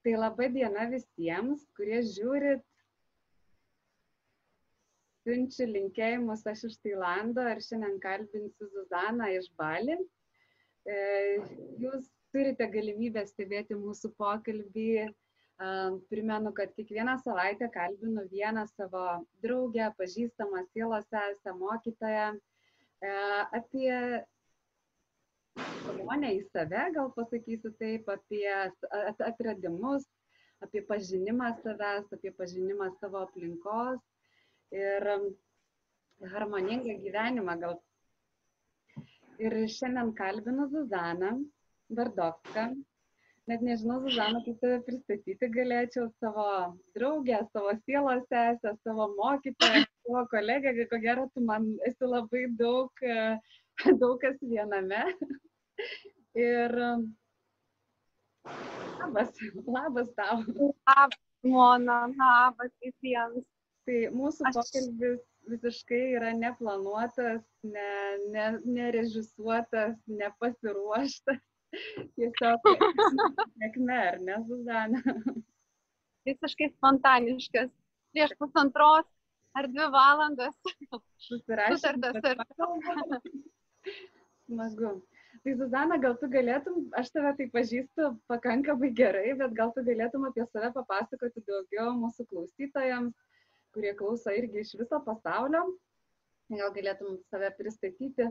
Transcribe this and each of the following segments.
Tai labai diena visiems, kurie žiūrit, siunčiu linkėjimus aš iš Tailando ir šiandien kalbinsiu Zuzaną iš Bali. E, jūs turite galimybę stebėti mūsų pokalbį. Primenu, kad kiekvieną savaitę kalbinu vieną savo draugę, pažįstamą sielos sesę, mokytoją e, apie kelionę į save, gal pasakysiu taip, apie atradimus, apie pažinimą savęs, apie pažinimą savo aplinkos ir harmoningą gyvenimą gal. Ir šiandien kalbinu Zuzaną Bardovską. Net nežinau, Zuzana, kaip tave pristatyti galėčiau savo draugę, savo sielos sesę, savo mokytoją, savo kolegę, ko gero, tu man esi labai daug, daug kas viename. Ir labas, labas tau. Labas, Mona, labas visiems. Tai mūsų Aš... pokalbis visiškai yra neplanuotas, ne, ne, nerežisuotas, nepasiruoštas. Tiesiog sėkme, ar ne, Zuzana? Visiškai spontaniškas. Prieš pusantros ar dvi valandas. Susirašytas. Smagu. Tai Zuzana, gal tu galėtum, aš tave tai pažįstu pakankamai gerai, bet gal tu galėtum apie save papasakoti daugiau mūsų klausytojams, kurie klauso irgi iš viso pasaulio. Gal galėtum save pristatyti?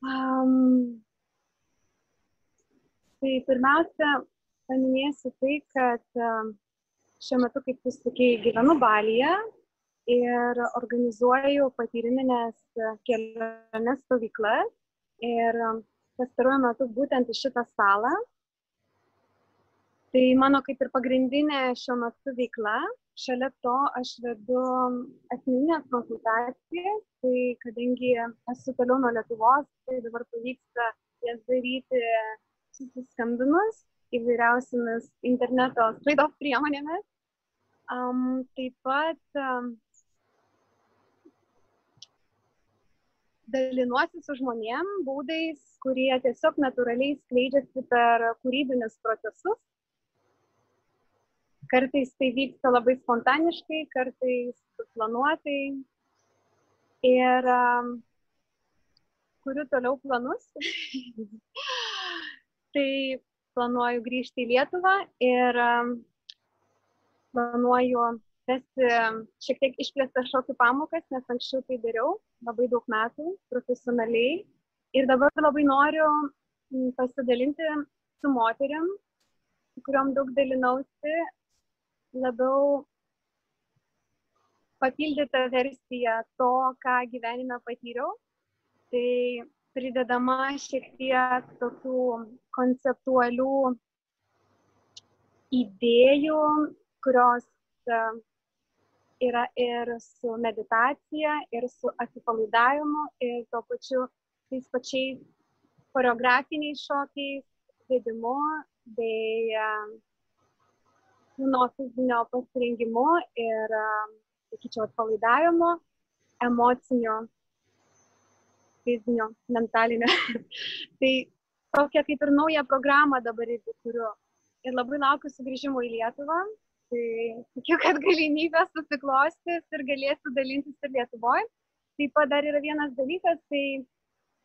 Um, tai pirmiausia, paminėsiu tai, kad um, šiuo metu, kaip tu sakei, gyvenu Balyje ir organizuoju patyriminės keliones stovyklas. Ir pastaruoju metu būtent į šitą salą Tai mano kaip ir pagrindinė šiuo metu veikla. Šalia to aš vedu asmeninės konsultacijas, tai kadangi esu toliau nuo Lietuvos, tai dabar pavyksta jas daryti susiskambinus įvairiausiamis interneto sklaidos priemonėmis. Um, taip pat um, dalinuosi su žmonėm būdais, kurie tiesiog natūraliai skleidžiasi per kūrybinius procesus Kartais tai vyksta labai spontaniškai, kartais planuotai. Ir um, kuriu toliau planus. tai planuoju grįžti į Lietuvą ir um, planuoju vesti šiek tiek išplėstas šokių pamokas, nes anksčiau tai dariau labai daug metų profesionaliai. Ir dabar labai noriu pasidalinti su moteriam, su kuriuom daug dalinausi, labiau papildyta versija to, ką gyvenime patyriau. Tai pridedama šiek tiek tokių konceptualių idėjų, kurios e, yra ir su meditacija, ir su atsipalaidavimu, ir tuo pačiu tais pačiais choreografiniais šokiais, vedimu bei kūno fizinio pasirengimu ir, sakyčiau, atpalaidavimu, emocinio, fizinio, mentalinio. tai tokia kaip ir nauja programa dabar irgi turiu. Ir labai laukiu sugrįžimo į Lietuvą. Tai tikiu, kad galimybė susiklostys ir galėsiu dalintis ir Lietuvoje. Taip pat dar yra vienas dalykas, tai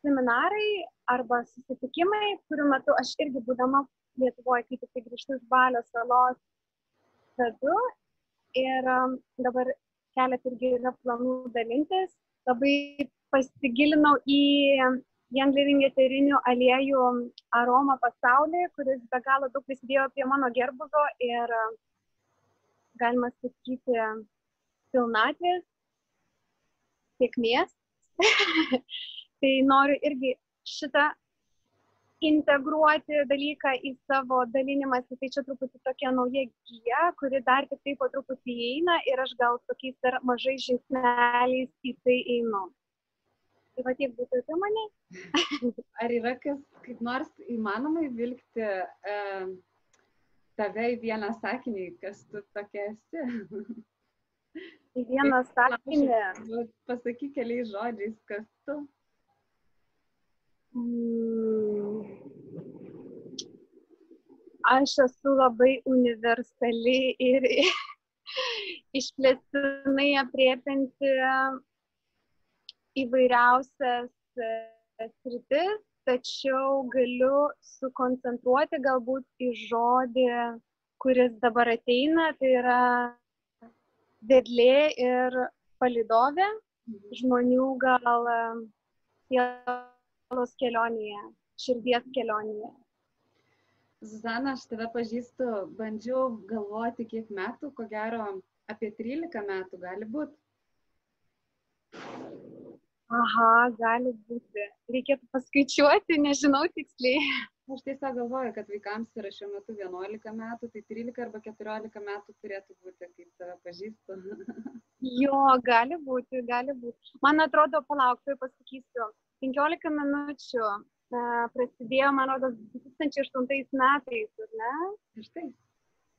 seminarai arba susitikimai, kurių metu aš irgi būdama Lietuvoje, kai tik grįžtu iš Balio salos, vedu ir um, dabar keletą irgi yra planų dalintis. Labai pasigilinau į Young Living eterinių aliejų aromą pasaulį, kuris be galo daug prisidėjo prie mano gerbuvio ir, um, galima sakyti, pilnatvės, sėkmės. tai noriu irgi šitą integruoti dalyką į savo dalinimąsi, tai čia truputį tokia nauja gyja, kuri dar tik taip po truputį įeina ir aš gal tokiais dar mažai žingsneliais į tai einu. Tai va tiek būtų apie mane. Ar yra kas, kaip nors įmanoma įvilgti e, tave į vieną sakinį, kas tu tokia esi? į vieną sakinį. Pasakyk keliais žodžiais, kas tu. Mm. Aš esu labai universali ir išplėstinai apriepinti įvairiausias e, sritis, tačiau galiu sukoncentruoti galbūt į žodį, kuris dabar ateina, tai yra vedlė ir palidovė žmonių gal sielos kelionėje, širdies kelionėje. Zuzana, aš tave pažįstu, bandžiau galvoti, kiek metų, ko gero apie 13 metų gali būti. Aha, gali būti. Reikėtų paskaičiuoti, nežinau tiksliai. Aš tiesiog galvoju, kad vaikams yra šiuo metu 11 metų, tai 13 arba 14 metų turėtų būti, kaip tave pažįstu. jo, gali būti, gali būti. Man atrodo, palauk, tai pasakysiu. 15 minučių e, prasidėjo, man atrodo, 2008 metais, ar ne? Šeštais.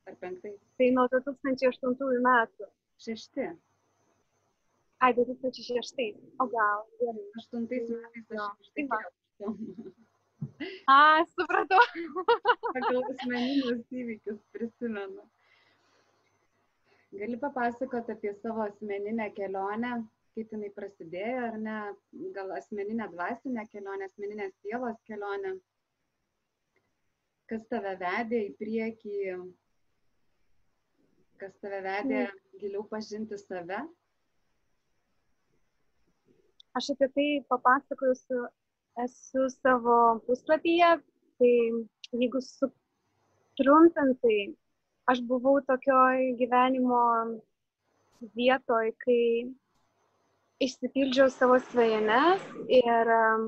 Ar penktais? Tai nuo 2008 metų. Šešti. Ai, 2006. O gal. Gerai. Aštuntais metais aš ištekėjau. A, supratau. Pagal asmeninius įvykius prisimenu. Gali papasakoti apie savo asmeninę kelionę, kaip jinai prasidėjo, ar ne, gal asmeninę dvasinę kelionę, asmeninę sielos kelionę, kas tave vedė į priekį, kas tave vedė giliau pažinti save? Aš apie tai papasakosiu esu savo puslapyje, tai jeigu sutrumpintai, aš buvau tokioj gyvenimo vietoj, kai išsipildžiau savo svajones ir um,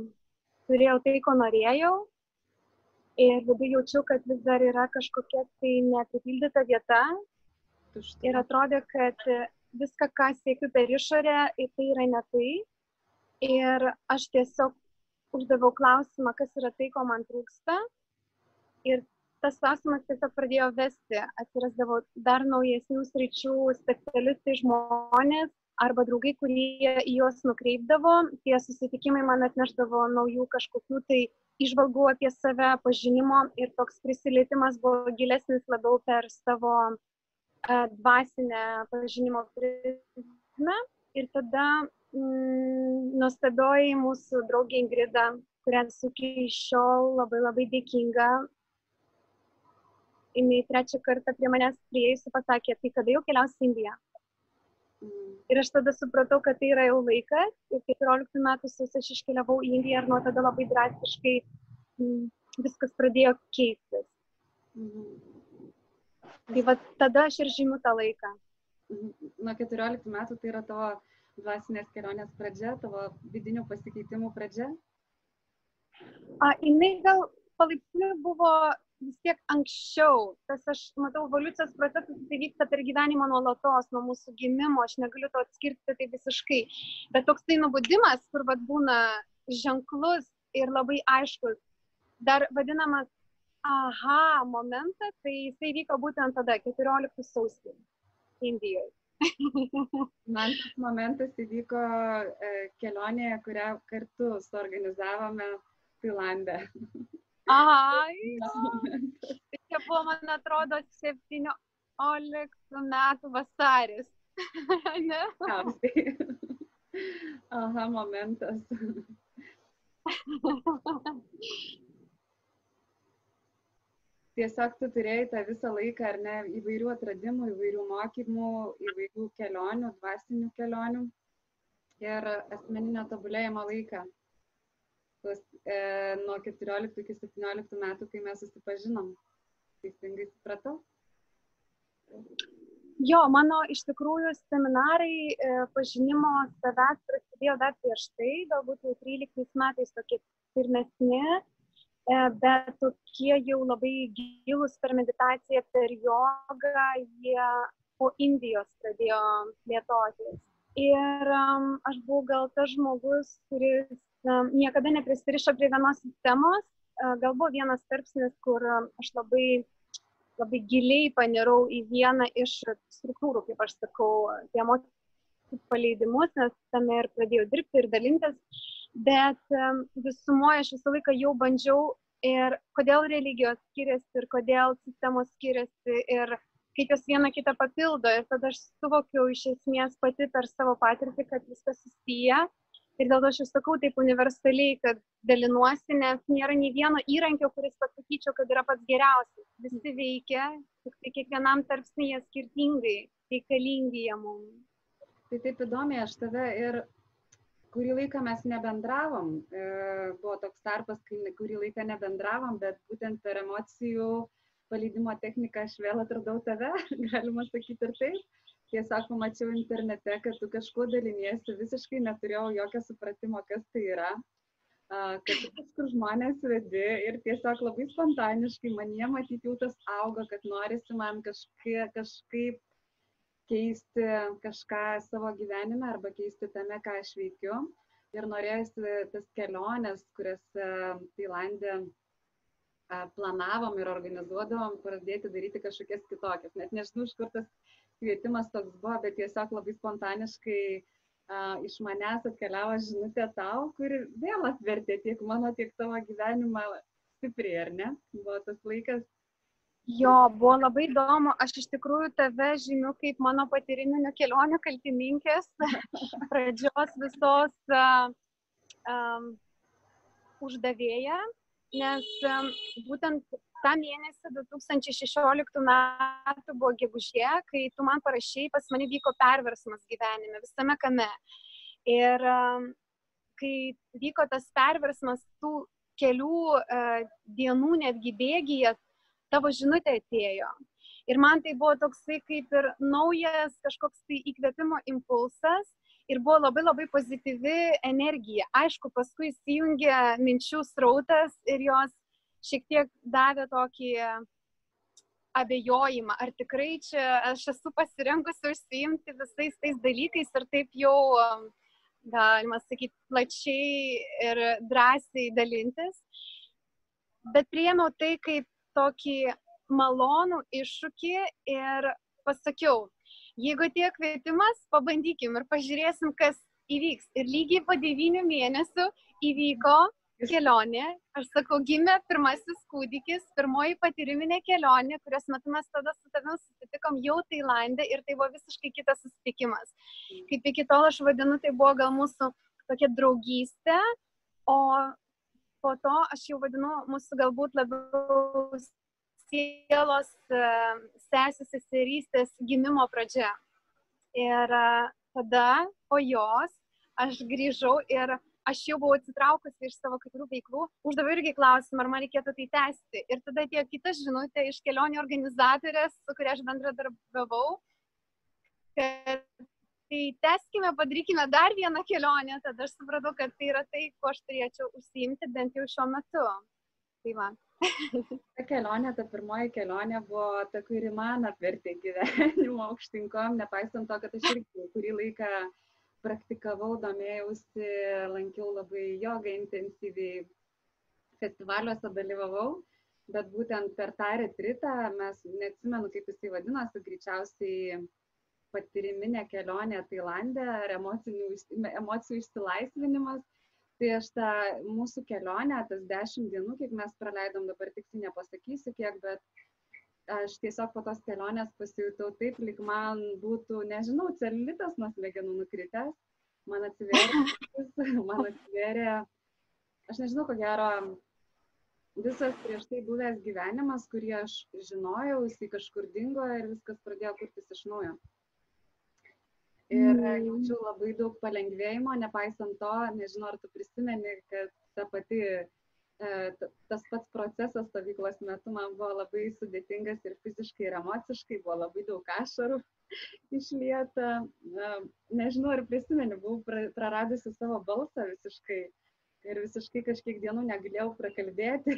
turėjau tai, ko norėjau. Ir viduje jaučiu, kad vis dar yra kažkokia tai neapipildyta vieta. Tuštai. Ir atrodė, kad viską, ką siekiu per išorę, tai yra ne tai. Ir aš tiesiog uždaviau klausimą, kas yra tai, ko man trūksta. Ir tas klausimas tiesiog pradėjo vesti, atsirasdavo dar naujesnių sričių specialistai žmonės arba draugai, kurie į juos nukreipdavo. Tie susitikimai man atneždavo naujų kažkokių tai išvalgų apie save, pažinimo ir toks prisilietimas buvo gilesnis labiau per savo uh, dvasinę pažinimo prizmę. Ir tada nuostabioji mūsų draugė Ingrida, kurią esu iki šiol labai labai dėkinga. Jis trečią kartą prie manęs prieėjusi pasakė, tai kada jau keliausi į Indiją? Mm. Ir aš tada supratau, kad tai yra jau laikas. Ir 14 metų sausio aš iškeliavau į Indiją ir nuo tada labai drastiškai mm, viskas pradėjo keistis. Mm. Tai va tada aš ir žymiu tą laiką. Nuo 14 metų tai yra tavo dvasinės kelionės pradžia, tavo vidinių pasikeitimų pradžia? A, jinai gal palaipsniui buvo vis tiek anksčiau. Tas aš matau, evoliucijos procesas tai vyksta per gyvenimą nuolatos, nuo mūsų gimimo, aš negaliu to atskirti tai visiškai. Bet toks tai nubudimas, kur vad būna ženklus ir labai aiškus, dar vadinamas aha momentas, tai jisai vyko būtent tada, 14 sausį Indijoje. Man tas momentas įvyko e, kelionėje, kurią kartu suorganizavome Tailandė. Ai, tai čia buvo, man atrodo, 17 metų vasaris. ne? Aha, momentas. Tiesiog tu turėjai tą visą laiką, ar ne, įvairių atradimų, įvairių mokymų, įvairių kelionių, dvasinių kelionių ir asmeninio tobulėjimo laiką. Tuos, e, nuo 14 iki 17 metų, kai mes susipažinom. Teisingai supratau? Jo, mano iš tikrųjų seminarai e, pažinimo savęs prasidėjo dar prieš tai, galbūt jau 13 metais tokie pirmesni, bet tokie jau labai gilus per meditaciją, per jogą, jie po Indijos pradėjo plėtotis. Ir um, aš buvau gal tas žmogus, kuris um, niekada neprisirišo prie vienos sistemos. Uh, gal buvo vienas tarpsnis, kur um, aš labai, labai giliai panirau į vieną iš struktūrų, kaip aš sakau, tie paleidimus, nes tame ir pradėjau dirbti ir dalintis, bet visumoje aš visą laiką jau bandžiau ir kodėl religijos skiriasi ir kodėl sistemos skiriasi ir kaip jos viena kitą papildo. Ir tada aš suvokiau iš esmės pati per savo patirtį, kad viskas susiję. Ir dėl to aš ir sakau taip universaliai, kad dalinuosi, nes nėra nei vieno įrankio, kuris pasakyčiau, kad yra pats geriausias. Visi veikia, tik tai kiekvienam tarpsnyje skirtingai, reikalingi jie mums. Tai taip įdomi, aš tave ir kurį laiką mes nebendravom, e, buvo toks tarpas, kai kurį laiką nebendravom, bet būtent per emocijų palydimo techniką aš vėl atradau tave, galima sakyti ir taip. Tiesiog pamačiau internete, kad tu kažkuo daliniesi, visiškai neturėjau jokio supratimo, kas tai yra, kad tu kažkur žmonės vedi ir tiesiog labai spontaniškai man jie matyti jau tas auga, kad norisi man kažkaip, kažkaip keisti kažką savo gyvenime arba keisti tame, ką aš veikiu. Ir norėjusi tas keliones, kurias Tailandė planavom ir organizuodavom, pradėti daryti kažkokias kitokias. Net nežinau, iš kur tas kvietimas toks buvo, bet tiesiog labai spontaniškai uh, iš manęs atkeliavo žinutė tau, kuri vėl atvertė tiek mano, tiek tavo gyvenimą stipriai, ar ne? Buvo tas laikas, Jo, buvo labai įdomu. Aš iš tikrųjų tave žymiu kaip mano patyriminių kelionių kaltininkės, pradžios visos uh, um, uždavėja, nes um, būtent tą mėnesį 2016 metų buvo gegužė, kai tu man parašai, pas mane vyko perversmas gyvenime, visame kame. Ir um, kai vyko tas perversmas, tų kelių uh, dienų netgi bėgyje, tavo žinutė atėjo. Ir man tai buvo toksai kaip ir naujas kažkoks tai įkvėpimo impulsas ir buvo labai labai pozityvi energija. Aišku, paskui įsijungė minčių srautas ir jos šiek tiek davė tokį abejojimą, ar tikrai čia aš esu pasirengusi užsiimti visais tais dalykais ir taip jau, galima sakyti, plačiai ir drąsiai dalintis. Bet priėmiau tai kaip tokį malonų iššūkį ir pasakiau, jeigu tiek kvietimas, pabandykim ir pažiūrėsim, kas įvyks. Ir lygiai po devynių mėnesių įvyko kelionė. Aš sakau, gimė pirmasis kūdikis, pirmoji patyriminė kelionė, kurios metu mes tada su tavim susitikom jau Tailandė ir tai buvo visiškai kitas susitikimas. Kaip iki tol aš vadinu, tai buvo gal mūsų tokia draugystė, o po to aš jau vadinu mūsų galbūt labiau sielos e, sesės seserystės gimimo pradžia. Ir e, tada po jos aš grįžau ir aš jau buvau atsitraukusi iš savo kai kurių veiklų, uždaviau irgi klausimą, ar man reikėtų tai tęsti. Ir tada atėjo kita žinutė iš kelionių organizatorės, su kuria aš bendradarbiavau, kad tai teskime, padarykime dar vieną kelionę, tada aš supratau, kad tai yra tai, kuo aš turėčiau užsiimti bent jau šiuo metu. Tai va. ta kelionė, ta pirmoji kelionė buvo ta, kuri man apvertė gyvenimo aukštinkom, nepaisant to, kad aš irgi kurį laiką praktikavau, domėjausi, lankiau labai jogą intensyviai, festivaliuose dalyvavau, bet būtent per tą retritą mes, neatsimenu kaip jisai vadinosi, greičiausiai patyriminė kelionė Tailandė ar emocijų išsilaisvinimas. Tai aš tą mūsų kelionę, tas dešimt dienų, kiek mes praleidom, dabar tiksliai nepasakysiu kiek, bet aš tiesiog po tos kelionės pasijutau taip, lyg man būtų, nežinau, celitas nuo smegenų nukritęs, man atsiverė, man atsiverė, aš nežinau, ko gero, visas prieš tai buvęs gyvenimas, kurį aš žinojau, jisai kažkur dingo ir viskas pradėjo kurtis iš naujo ir mm. jaučiu labai daug palengvėjimo, nepaisant to, nežinau, ar tu prisimeni, kad ta pati, e, tas pats procesas stovyklos metu man buvo labai sudėtingas ir fiziškai, ir emociškai, buvo labai daug ašarų išlieta. Nežinau, ar prisimeni, buvau praradusi savo balsą visiškai ir visiškai kažkiek dienų negalėjau prakalbėti,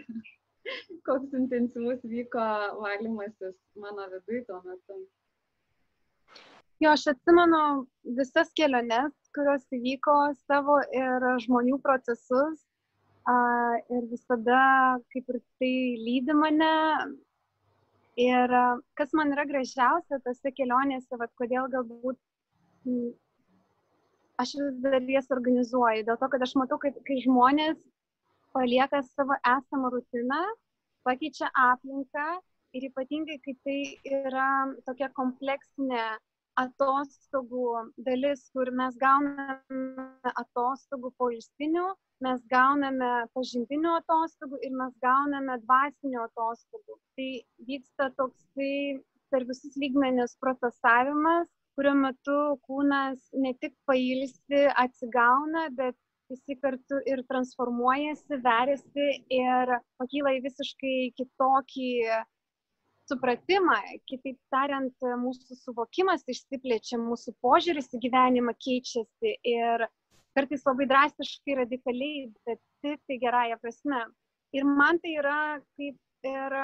koks intensyvus vyko valymasis mano viduje tuo metu. Jo, aš atsimenu visas keliones, kurios įvyko savo ir žmonių procesus. Uh, ir visada kaip ir tai lydi mane. Ir uh, kas man yra gražiausia tose kelionėse, vad kodėl galbūt aš vis dar jas organizuoju, dėl to, kad aš matau, kad kai žmonės palieka savo esamą rutiną, pakeičia aplinką ir ypatingai, kai tai yra tokia kompleksinė atostogų dalis, kur mes gauname atostogų poilsinių, mes gauname pažintinių atostogų ir mes gauname dvasinių atostogų. Tai vyksta toksai per visus lygmenis procesavimas, kurio metu kūnas ne tik pailsi, atsigauna, bet visi kartu ir transformuojasi, veriasi ir pakyla į visiškai kitokį supratimą, kitaip tariant, mūsų suvokimas išsiplečia, mūsų požiūris į gyvenimą keičiasi ir kartais labai drastiškai, radikaliai, bet tik tai gerąją prasme. Ir man tai yra kaip ir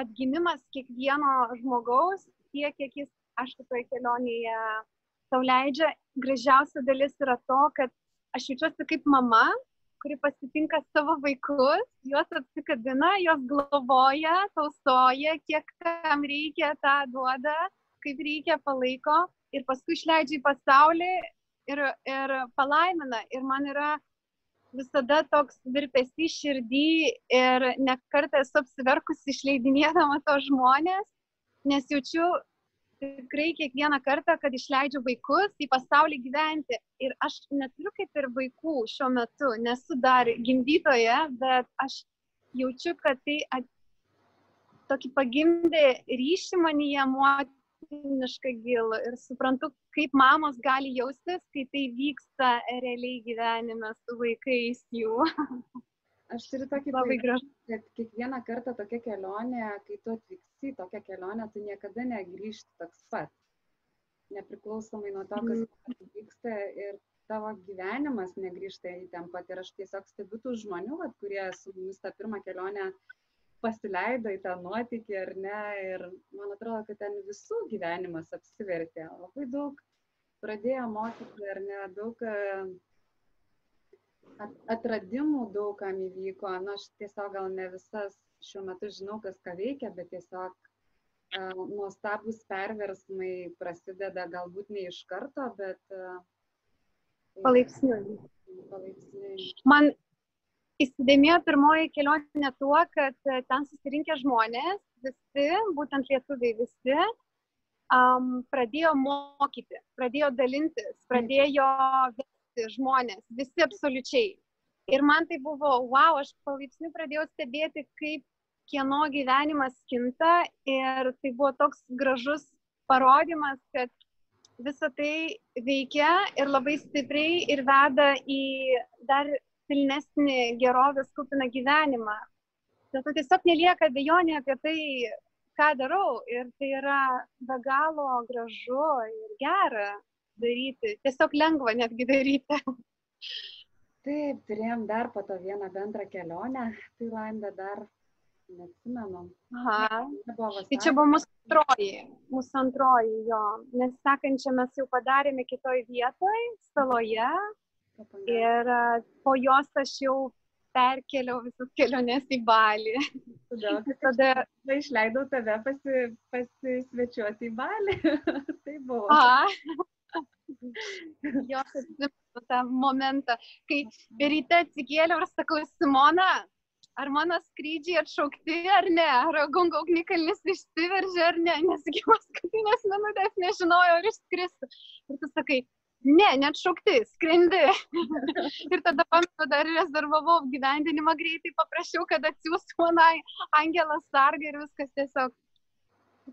atgimimas kiekvieno žmogaus, tiek, kiek jis, aš toje kelionėje tau leidžia, gražiausia dalis yra to, kad aš jaučiuosi kaip mama, kuri pasitinka savo vaikus, juos apsikabina, juos globoja, tausoja, kiek kam reikia tą duoda, kaip reikia palaiko ir paskui išleidžia į pasaulį ir, ir palaimina. Ir man yra visada toks virpesys širdį ir nekartą esu apsiverkusi išleidinėdama to žmonės, nes jaučiu tikrai kiekvieną kartą, kad išleidžiu vaikus į pasaulį gyventi. Ir aš neturiu kaip ir vaikų šiuo metu, nesu dar gimdytoje, bet aš jaučiu, kad tai at... tokį pagimdė ryšį manyje vidutiniškai gilų ir suprantu, kaip mamos gali jaustis, kai tai vyksta realiai gyvenime su vaikais jų. Aš turiu tokį labai gražų. Kad kiekvieną kartą tokia kelionė, kai tu atvyksi į tokią kelionę, tu niekada negrįžti toks pat. Nepriklausomai nuo to, kas mm. vyksta ir tavo gyvenimas negrįžta į ten pat. Ir aš tiesiog stebiu tų žmonių, vat, kurie su mumis tą pirmą kelionę pasileido į tą nuotykį ar ne. Ir man atrodo, kad ten visų gyvenimas apsivertė. Labai daug pradėjo mokyti ar ne, daug atradimų daugam įvyko. Na, aš tiesiog gal ne visas šiuo metu žinau, kas ką veikia, bet tiesiog uh, nuostabus perversmai prasideda galbūt ne iš karto, bet uh, palaipsniui. Palaipsniui. Man įsidėmėjo pirmoji kelionė tuo, kad e, ten susirinkę žmonės, visi, būtent lietuviai visi, um, pradėjo mokyti, pradėjo dalintis, pradėjo vesti žmonės, visi absoliučiai. Ir man tai buvo, wow, aš palaipsniui pradėjau stebėti, kaip kieno gyvenimas kinta ir tai buvo toks gražus parodimas, kad visa tai veikia ir labai stipriai ir veda į dar pilnesnį gerovės kupiną gyvenimą. Dėl to tiesiog nelieka abejonė apie tai, ką darau. Ir tai yra be galo gražu ir gera daryti. Tiesiog lengva netgi daryti. Taip, turėjom dar po to vieną bendrą kelionę. Tailandą dar neatsimenu. Aha. Tai čia buvo mūsų antroji. Mūsų antroji jo. Nes sekančią mes jau padarėme kitoj vietoj, saloje. Ir po jos aš jau perkeliau visas keliones į Balį. Todėl, tada tai išleidau tave pasi, pasisvečiuoti į Balį. tai buvo. A. Jos atsimenu tą momentą, kai ryte atsikėliau ir sakau, Simona, ar mano skrydžiai atšaukti ar ne, ar gongo ugnikalnis išsiveržė ar ne, nes iki paskutinės minutės nežinojau, ar išskrisiu. Ir tu sakai, ne, net šaukti, skrendi. ir tada pamenu, dar rezervavau gyvendinimą greitai, paprašiau, kad atsiųstų manai Angelas Sarga ir viskas tiesiog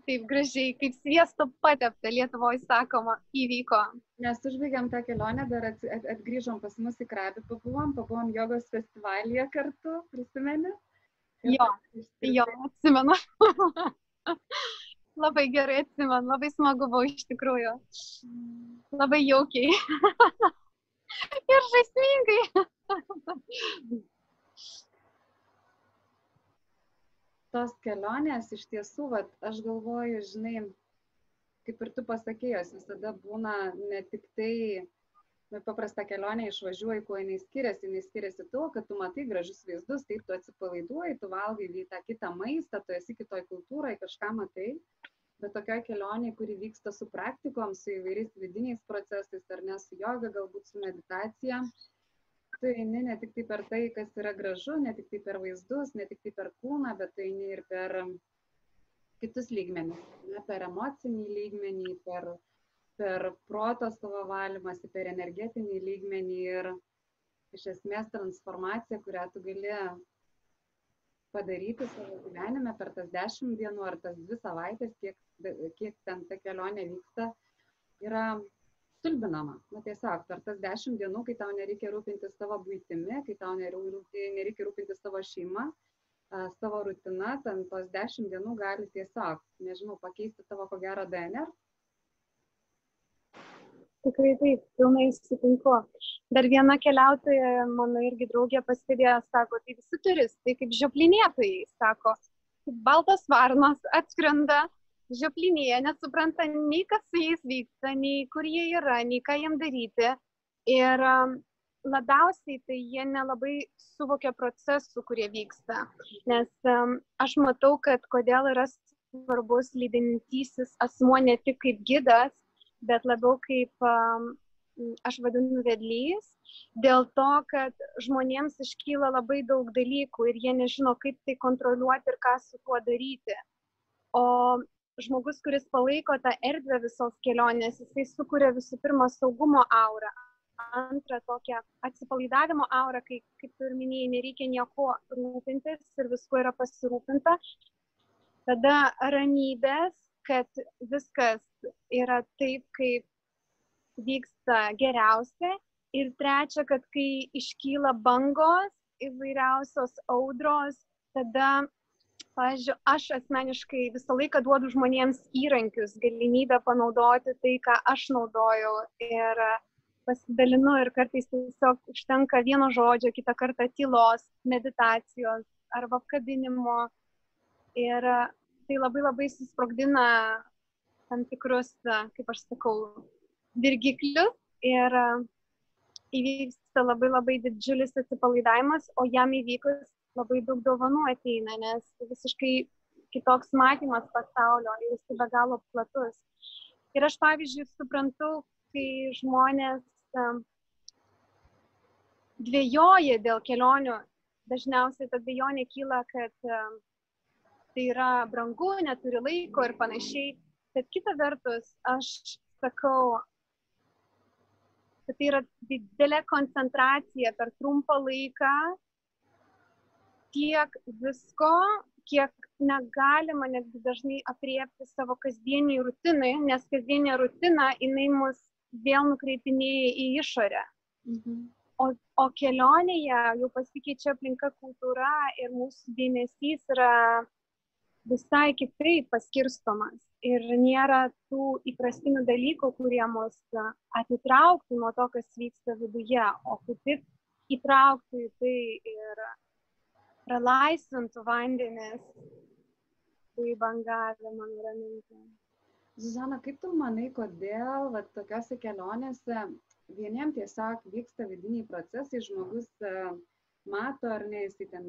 taip gražiai, kaip sviesto patepta Lietuvoje sakoma, įvyko. Mes užbaigėm tą kelionę, dar at, at, atgrįžom pas mus į Krabį, pabuvom, pabuvom jogos festivalyje kartu, prisimeni? Jo, jo, atsimenu. labai gerai atsimenu, labai smagu buvo iš tikrųjų. Labai jaukiai. ir žaismingai. Tos kelionės iš tiesų, vat, aš galvoju, žinai, kaip ir tu pasakėjos, visada būna ne tik tai bet paprasta kelionė išvažiuoji, kuo jinai skiriasi, jinai skiriasi tuo, kad tu matai gražius vaizdus, taip tu atsipalaiduoji, tu valgai tą kitą maistą, tu esi kitoj kultūroje, kažką matai. bet tokioj kelionėj kuri vyksta su praktikom su įvairiais vidiniais procesais ar ne su joga galbūt su meditacija tu eini ne tik tai per tai kas yra gražu ne tik tai per vaizdus ne tik tai per kūną bet tu eini ir per kitus lygmenis ne per emocinį lygmenį per per proto savo valymąsi per energetinį lygmenį ir iš esmės transformacija kurią tu gali padaryti savo gyvenime per tas dešimt dienų ar tas dvi savaites, kiek, kiek ten ta kelionė vyksta, yra stulbinama. Na tiesiog, per tas dešimt dienų, kai tau nereikia rūpintis savo būtimi, kai tau nereikia rūpintis savo šeima, savo rutina, ten tos dešimt dienų gali tiesiog, nežinau, pakeisti tavo ko gero DNR Tikrai taip, pilnai sutinku. Dar viena keliautoja, mano irgi draugė pastebėjo, sako, tai visi turistai kaip žioplinėtojai, sako, baltas varnas atskrenda, žioplinėje, nesupranta nei kas su jais vyksta, nei kur jie yra, nei ką jiem daryti. Ir um, labiausiai tai jie nelabai suvokia procesų, kurie vyksta. Nes um, aš matau, kad kodėl yra svarbus lydintysis asmuo ne tik kaip gidas, bet labiau kaip aš vadinu vedlys, dėl to, kad žmonėms iškyla labai daug dalykų ir jie nežino, kaip tai kontroliuoti ir ką su tuo daryti. O žmogus, kuris palaiko tą erdvę visos kelionės, jisai sukuria visų pirma saugumo aurą, antrą tokią atsipalaidavimo aurą, kai, kaip ir minėjai, nereikia nieko rūpintis ir visko yra pasirūpinta. Tada ramybės, kad viskas yra taip, kaip vyksta geriausia. Ir trečia, kad kai iškyla bangos, įvairiausios audros, tada, pažiūrėjau, aš asmeniškai visą laiką duodu žmonėms įrankius, galimybę panaudoti tai, ką aš naudojau. Ir pasidalinu ir kartais tiesiog užtenka vieno žodžio, kitą kartą tylos, meditacijos arba apkabinimo. Ir tai labai labai susprogdina tam tikrus, kaip aš sakau, dirgiklius ir įvyksta labai labai didžiulis atsipalaidavimas, o jam įvykus labai daug dovanų ateina, nes visiškai kitoks matymas pasaulio ir jis be galo platus. Ir aš, pavyzdžiui, suprantu, kai žmonės dvėjoja dėl kelionių, dažniausiai ta dvėjonė kyla, kad tai yra brangu, neturi laiko ir panašiai. Bet kita vertus, aš sakau, kad tai yra didelė koncentracija per trumpą laiką tiek visko, kiek negalima netgi dažnai apriepti savo kasdieniai rutinai, nes kasdienė rutina, jinai mus vėl nukreipinėja į išorę. Mhm. O, o kelionėje jau pasikeičia aplinka kultūra ir mūsų dėmesys yra visai kitaip paskirstomas ir nėra tų įprastinių dalykų, kurie mus atitrauktų nuo to, kas vyksta viduje, o kaip tik įtrauktų į tai ir pralaisvintų vandenis, tai bangavimą nuraminti. Zuzana, kaip tu manai, kodėl va, tokiuose kelionėse vieniems tiesiog vyksta vidiniai procesai, žmogus mato ar ne, jisai ten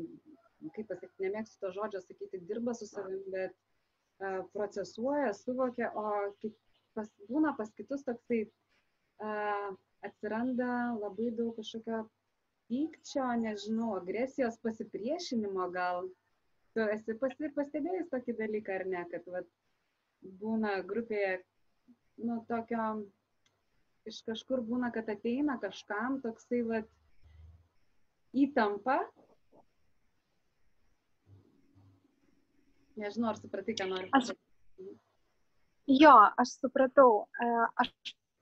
kaip pasakyti, nemėgstu to žodžio sakyti, dirba su savimi, bet uh, procesuoja, suvokia, o pas, būna pas kitus toksai uh, atsiranda labai daug kažkokio pykčio, nežinau, agresijos, pasipriešinimo gal. Tu esi pastebėjęs tokį dalyką ar ne, kad vat, būna grupėje, nu, tokio, iš kažkur būna, kad ateina kažkam toksai, vat, įtampa Nežinau, ar supratai, ką noriu pasakyti. Jo, aš supratau. E, aš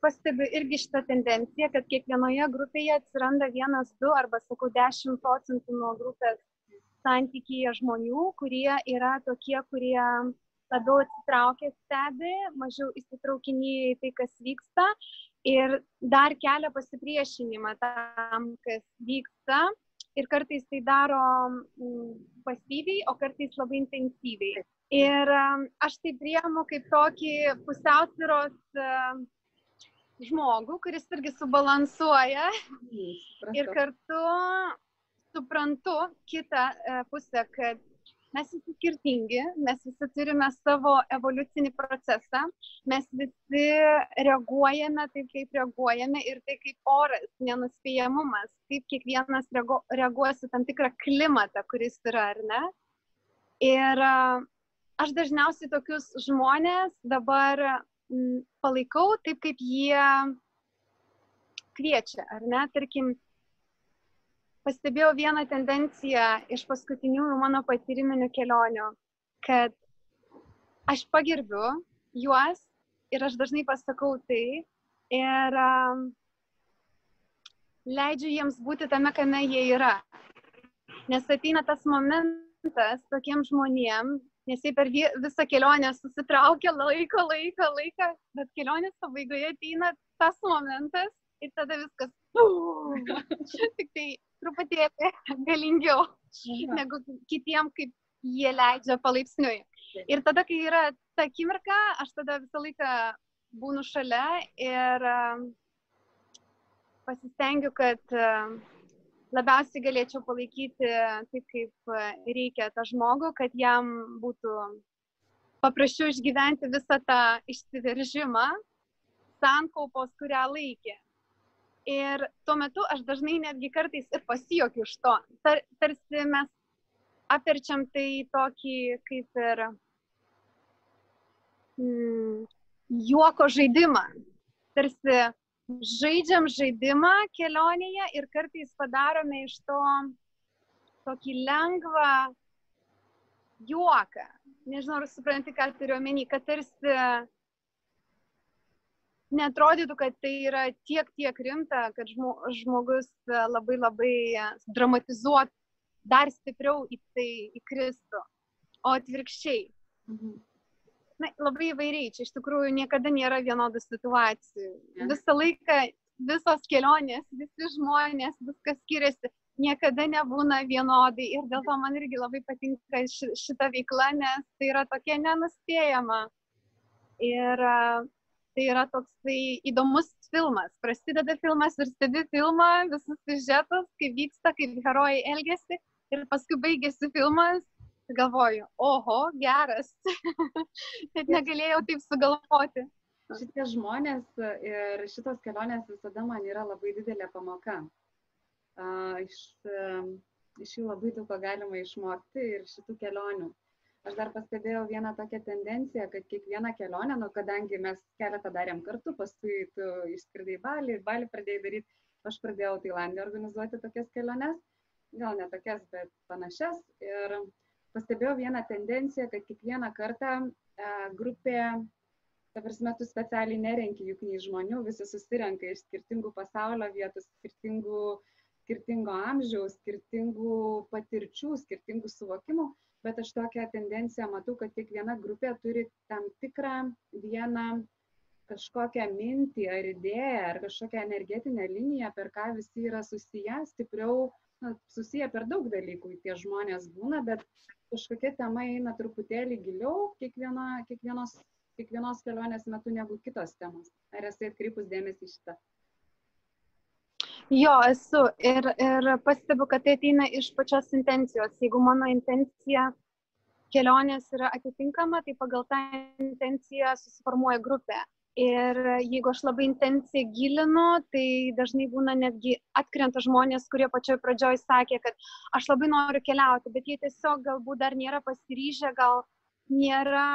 pastebiu irgi šitą tendenciją, kad kiekvienoje grupėje atsiranda vienas, du arba, sakau, dešimt procentų nuo grupės santykyje žmonių, kurie yra tokie, kurie labiau atsitraukia stebi, mažiau įsitraukinėja į tai, kas vyksta ir dar kelia pasipriešinimą tam, kas vyksta ir kartais tai daro mm, pasyviai, o kartais labai intensyviai. Ir aš tai priemu kaip tokį pusiausvyros žmogų, kuris irgi subalansuoja ir kartu suprantu kitą e, pusę, kad mes visi skirtingi, mes visi turime savo evoliucinį procesą, mes visi reaguojame taip, kaip reaguojame ir tai kaip oras, nenuspėjamumas, kaip kiekvienas reagu, reaguos į tam tikrą klimatą, kuris yra, ar ne. Ir aš dažniausiai tokius žmonės dabar palaikau taip, kaip jie kviečia, ar ne, tarkim, pastebėjau vieną tendenciją iš paskutiniųjų mano patyriminių kelionių, kad aš pagirbiu juos ir aš dažnai pasakau tai ir um, leidžiu jiems būti tame, kame jie yra. Nes ateina tas momentas tokiem žmonėm, nes jie per visą kelionę susitraukia laiko, laiko, laiko, bet kelionės pabaigoje ateina tas momentas ir tada viskas. Tik tai truputėlį galingiau negu kitiem, kaip jie leidžia palaipsniui. Ir tada, kai yra ta akimirka, aš tada visą laiką būnu šalia ir pasistengiu, kad labiausiai galėčiau palaikyti taip, kaip reikia tą žmogų, kad jam būtų paprasčiau išgyventi visą tą išsiveržimą, sankaupos, kurią laikė. Ir tuo metu aš dažnai netgi kartais ir pasijokiu iš to. Tar, tarsi mes aperčiam tai tokį kaip ir mm, juoko žaidimą. Tarsi žaidžiam žaidimą kelionėje ir kartais padarome iš to tokį lengvą juoką. Nežinau, ar supranti, ką turiu omeny, kad tarsi netrodytų, kad tai yra tiek, tiek rimta, kad žmogus labai labai dramatizuot dar stipriau į tai įkristų, o atvirkščiai. Mhm. Na, labai įvairiai, čia iš tikrųjų niekada nėra vienodų situacijų. Ja. Visą laiką, visos kelionės, visi žmonės, viskas skiriasi, niekada nebūna vienodai ir dėl to man irgi labai patinka šita veikla, nes tai yra tokia nenuspėjama. Ir tai yra toksai įdomus filmas. Prasideda filmas ir stebi filmą, visus siužetus, kaip vyksta, kaip herojai elgesi ir paskui baigėsi filmas. Galvoju, oho, geras. Net negalėjau taip sugalvoti. Šitie žmonės ir šitos kelionės visada man yra labai didelė pamoka. Uh, iš, uh, iš jų labai daug ko galima išmokti ir šitų kelionių. Aš dar pastebėjau vieną tokią tendenciją, kad kiekvieną kelionę, nu, kadangi mes keletą darėm kartu, paskui tu išskridai į Balį, Balį pradėjai daryti, aš pradėjau Tailandį organizuoti tokias keliones, gal ne tokias, bet panašias. Ir pastebėjau vieną tendenciją, kad kiekvieną kartą e, grupė, ta prasme, tu specialiai nerenki juk nei žmonių, visi susirenka iš skirtingų pasaulio vietų, skirtingų, skirtingo amžiaus, skirtingų patirčių, skirtingų suvokimų bet aš tokią tendenciją matau, kad kiekviena grupė turi tam tikrą vieną kažkokią mintį ar idėją ar kažkokią energetinę liniją, per ką visi yra susiję, stipriau na, susiję per daug dalykų tie žmonės būna, bet kažkokia tema eina truputėlį giliau kiekviena, kiekvienos, kiekvienos kelionės metu negu kitos temos. Ar esi atkreipus dėmesį šitą? Jo, esu ir, ir pastebiu, kad tai ateina iš pačios intencijos. Jeigu mano intencija kelionės yra atitinkama, tai pagal tą intenciją susiformuoja grupė. Ir jeigu aš labai intenciją gilinu, tai dažnai būna netgi atkrenta žmonės, kurie pačioj pradžioj sakė, kad aš labai noriu keliauti, bet jie tiesiog galbūt dar nėra pasiryžę, gal nėra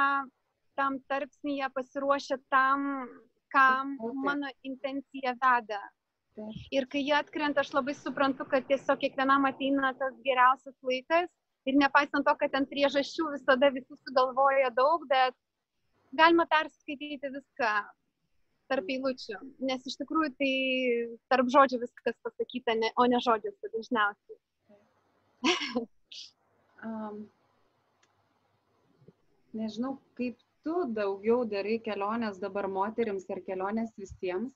tam tarpsnyje pasiruošę tam, kam mano intencija veda. Ir kai jie atkrenta, aš labai suprantu, kad tiesiog kiekvienam ateina tas geriausias laikas. Ir nepaisant to, kad ten priežasčių visada visi sugalvoja daug, bet galima perskaityti viską tarp eilučių, nes iš tikrųjų tai tarp žodžių viskas pasakyta, ne, o ne žodžiuose dažniausiai. um, nežinau, kaip tu daugiau darai kelionės dabar moteriams ar kelionės visiems,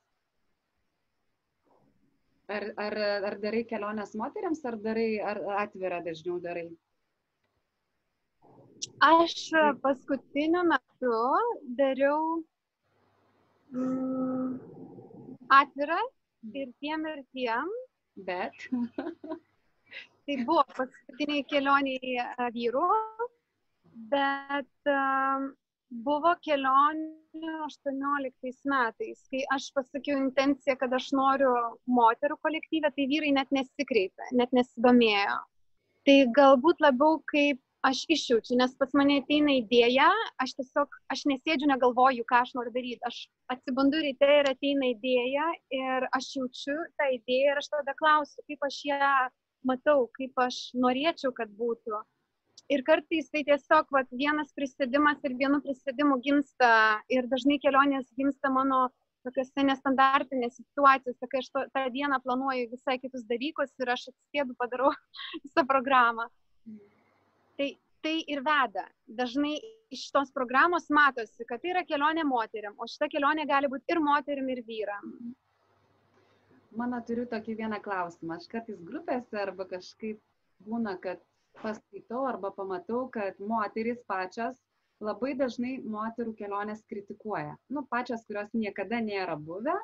Ar, ar, ar darai keliones moteriams, ar darai, ar atvirą dažniau darai? Aš paskutiniu metu dariau mm, atvirą ir tiem ir tiem. Bet. tai buvo paskutiniai kelioniai vyrų bet um, buvo kelionių 18 metais, kai aš pasakiau intenciją, kad aš noriu moterų kolektyvę, tai vyrai net nesikreipė, net nesidomėjo. Tai galbūt labiau kaip aš išjaučiu, nes pas mane ateina idėja, aš tiesiog, aš nesėdžiu, negalvoju, ką aš noriu daryti. Aš atsibundu ryte ir ateina idėja ir aš jaučiu tą idėją ir aš tada klausiu, kaip aš ją matau, kaip aš norėčiau, kad būtų. Ir kartais tai tiesiog vat, vienas prisėdimas ir vienu prisėdimu gimsta ir dažnai kelionės gimsta mano tokiuose nestandartinėse situacijose, kai aš to, tą dieną planuoju visai kitus dalykus ir aš atsėdu, padarau visą programą. Tai, tai ir veda. Dažnai iš tos programos matosi, kad tai yra kelionė moteriam, o šita kelionė gali būti ir moteriam, ir vyram. Mano turiu tokį vieną klausimą. Aš kartais grupėse arba kažkaip būna, kad paskaitau arba pamatau, kad moteris pačios labai dažnai moterų kelionės kritikuoja. Nu, pačios, kurios niekada nėra buvę,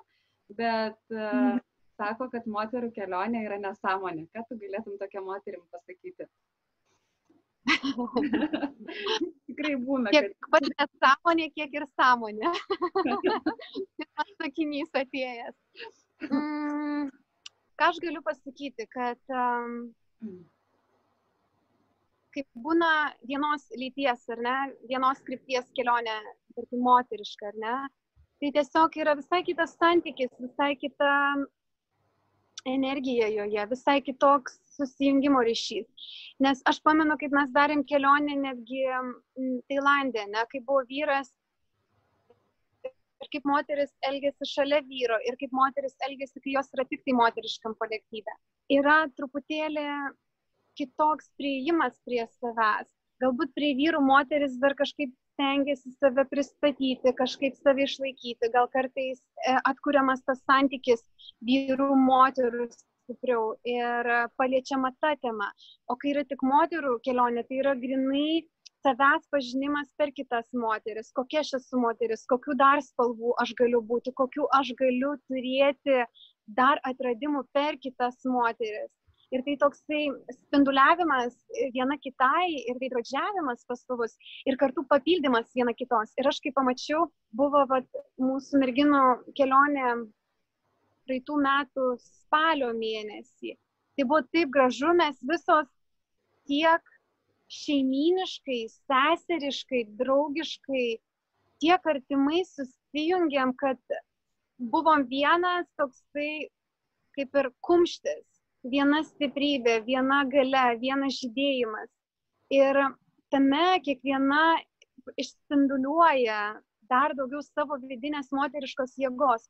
bet mm. uh, sako, kad moterų kelionė yra nesąmonė. Ką tu galėtum tokia moterim pasakyti? Tikrai būna. Kiek kad... pati nesąmonė, kiek ir sąmonė. Pirmas sakinys atėjęs. Mm, ką aš galiu pasakyti, kad um, kaip būna vienos lyties, ar ne, vienos krypties kelionė, tarkim, moteriška, ar ne, tai tiesiog yra visai kitas santykis, visai kita energija joje, visai kitoks susijungimo ryšys. Nes aš pamenu, kaip mes darėm kelionę netgi Tailandė, ne, kai buvo vyras ir kaip moteris elgėsi šalia vyro ir kaip moteris elgėsi, kai jos yra tik tai moteriškam kolektyve. Yra truputėlį kitoks prieimas prie savęs. Galbūt prie vyrų moteris dar kažkaip stengiasi save pristatyti, kažkaip save išlaikyti, gal kartais e, atkuriamas tas santykis vyrų moterų stipriau ir paliečiama ta tema. O kai yra tik moterų kelionė, tai yra grinai savęs pažinimas per kitas moteris, kokia aš esu moteris, kokiu dar spalvų aš galiu būti, kokiu aš galiu turėti dar atradimų per kitas moteris. Ir tai toksai spinduliavimas viena kitai ir veidrodžiavimas pastovus ir kartu papildymas viena kitos. Ir aš kaip pamačiau, buvo vat, mūsų merginų kelionė praeitų metų spalio mėnesį. Tai buvo taip gražu, mes visos tiek šeiminiškai, seseriškai, draugiškai, tiek artimai susijungiam, kad buvom vienas toksai kaip ir kumštis, viena stiprybė, viena gale, vienas žydėjimas. Ir tame kiekviena išspinduliuoja dar daugiau savo vidinės moteriškos jėgos.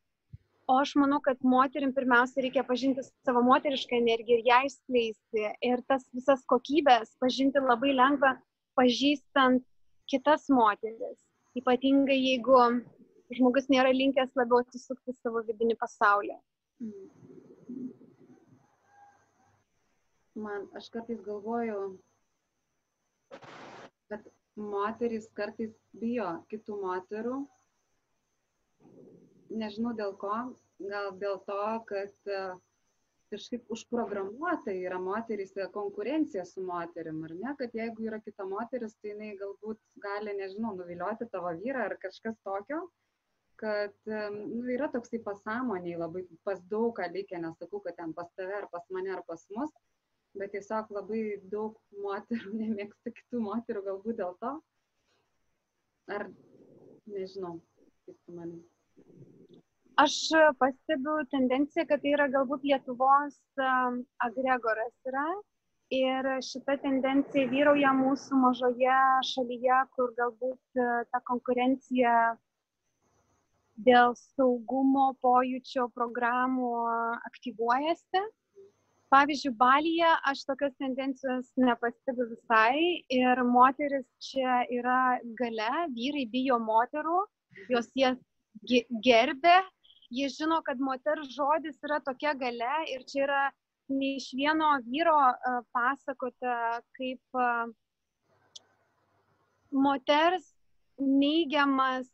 O aš manau, kad moterim pirmiausia reikia pažinti savo moterišką energiją ir ją išskleisti. Ir tas visas kokybės pažinti labai lengva, pažįstant kitas moteris. Ypatingai jeigu žmogus nėra linkęs labiau atsisukti savo vidinį pasaulį. Man, aš kartais galvoju, kad moteris kartais bijo kitų moterų nežinau dėl ko, gal dėl to, kad e, kažkaip užprogramuota yra moterys konkurencija su moterim, ar ne, kad jeigu yra kita moteris, tai jinai galbūt gali, nežinau, nuvilioti tavo vyrą ar kažkas tokio, kad e, nu, yra toksai pasąmoniai labai pas daug ką likę, nesakau, kad ten pas tave ar pas mane ar pas mus, bet tiesiog labai daug moterų nemėgsta kitų moterų galbūt dėl to. Ar nežinau, kaip tu manai. Aš pastebiu tendenciją, kad tai yra galbūt Lietuvos agregoras yra. Ir šita tendencija vyrauja mūsų mažoje šalyje, kur galbūt e, ta konkurencija dėl saugumo pojūčio programų aktyvuojasi. Pavyzdžiui, Balyje aš tokios tendencijos nepastebiu visai. Ir moteris čia yra gale, vyrai bijo moterų, jos jas gerbė jie žino, kad moters žodis yra tokia gale ir čia yra ne iš vieno vyro pasakota, kaip moters neigiamas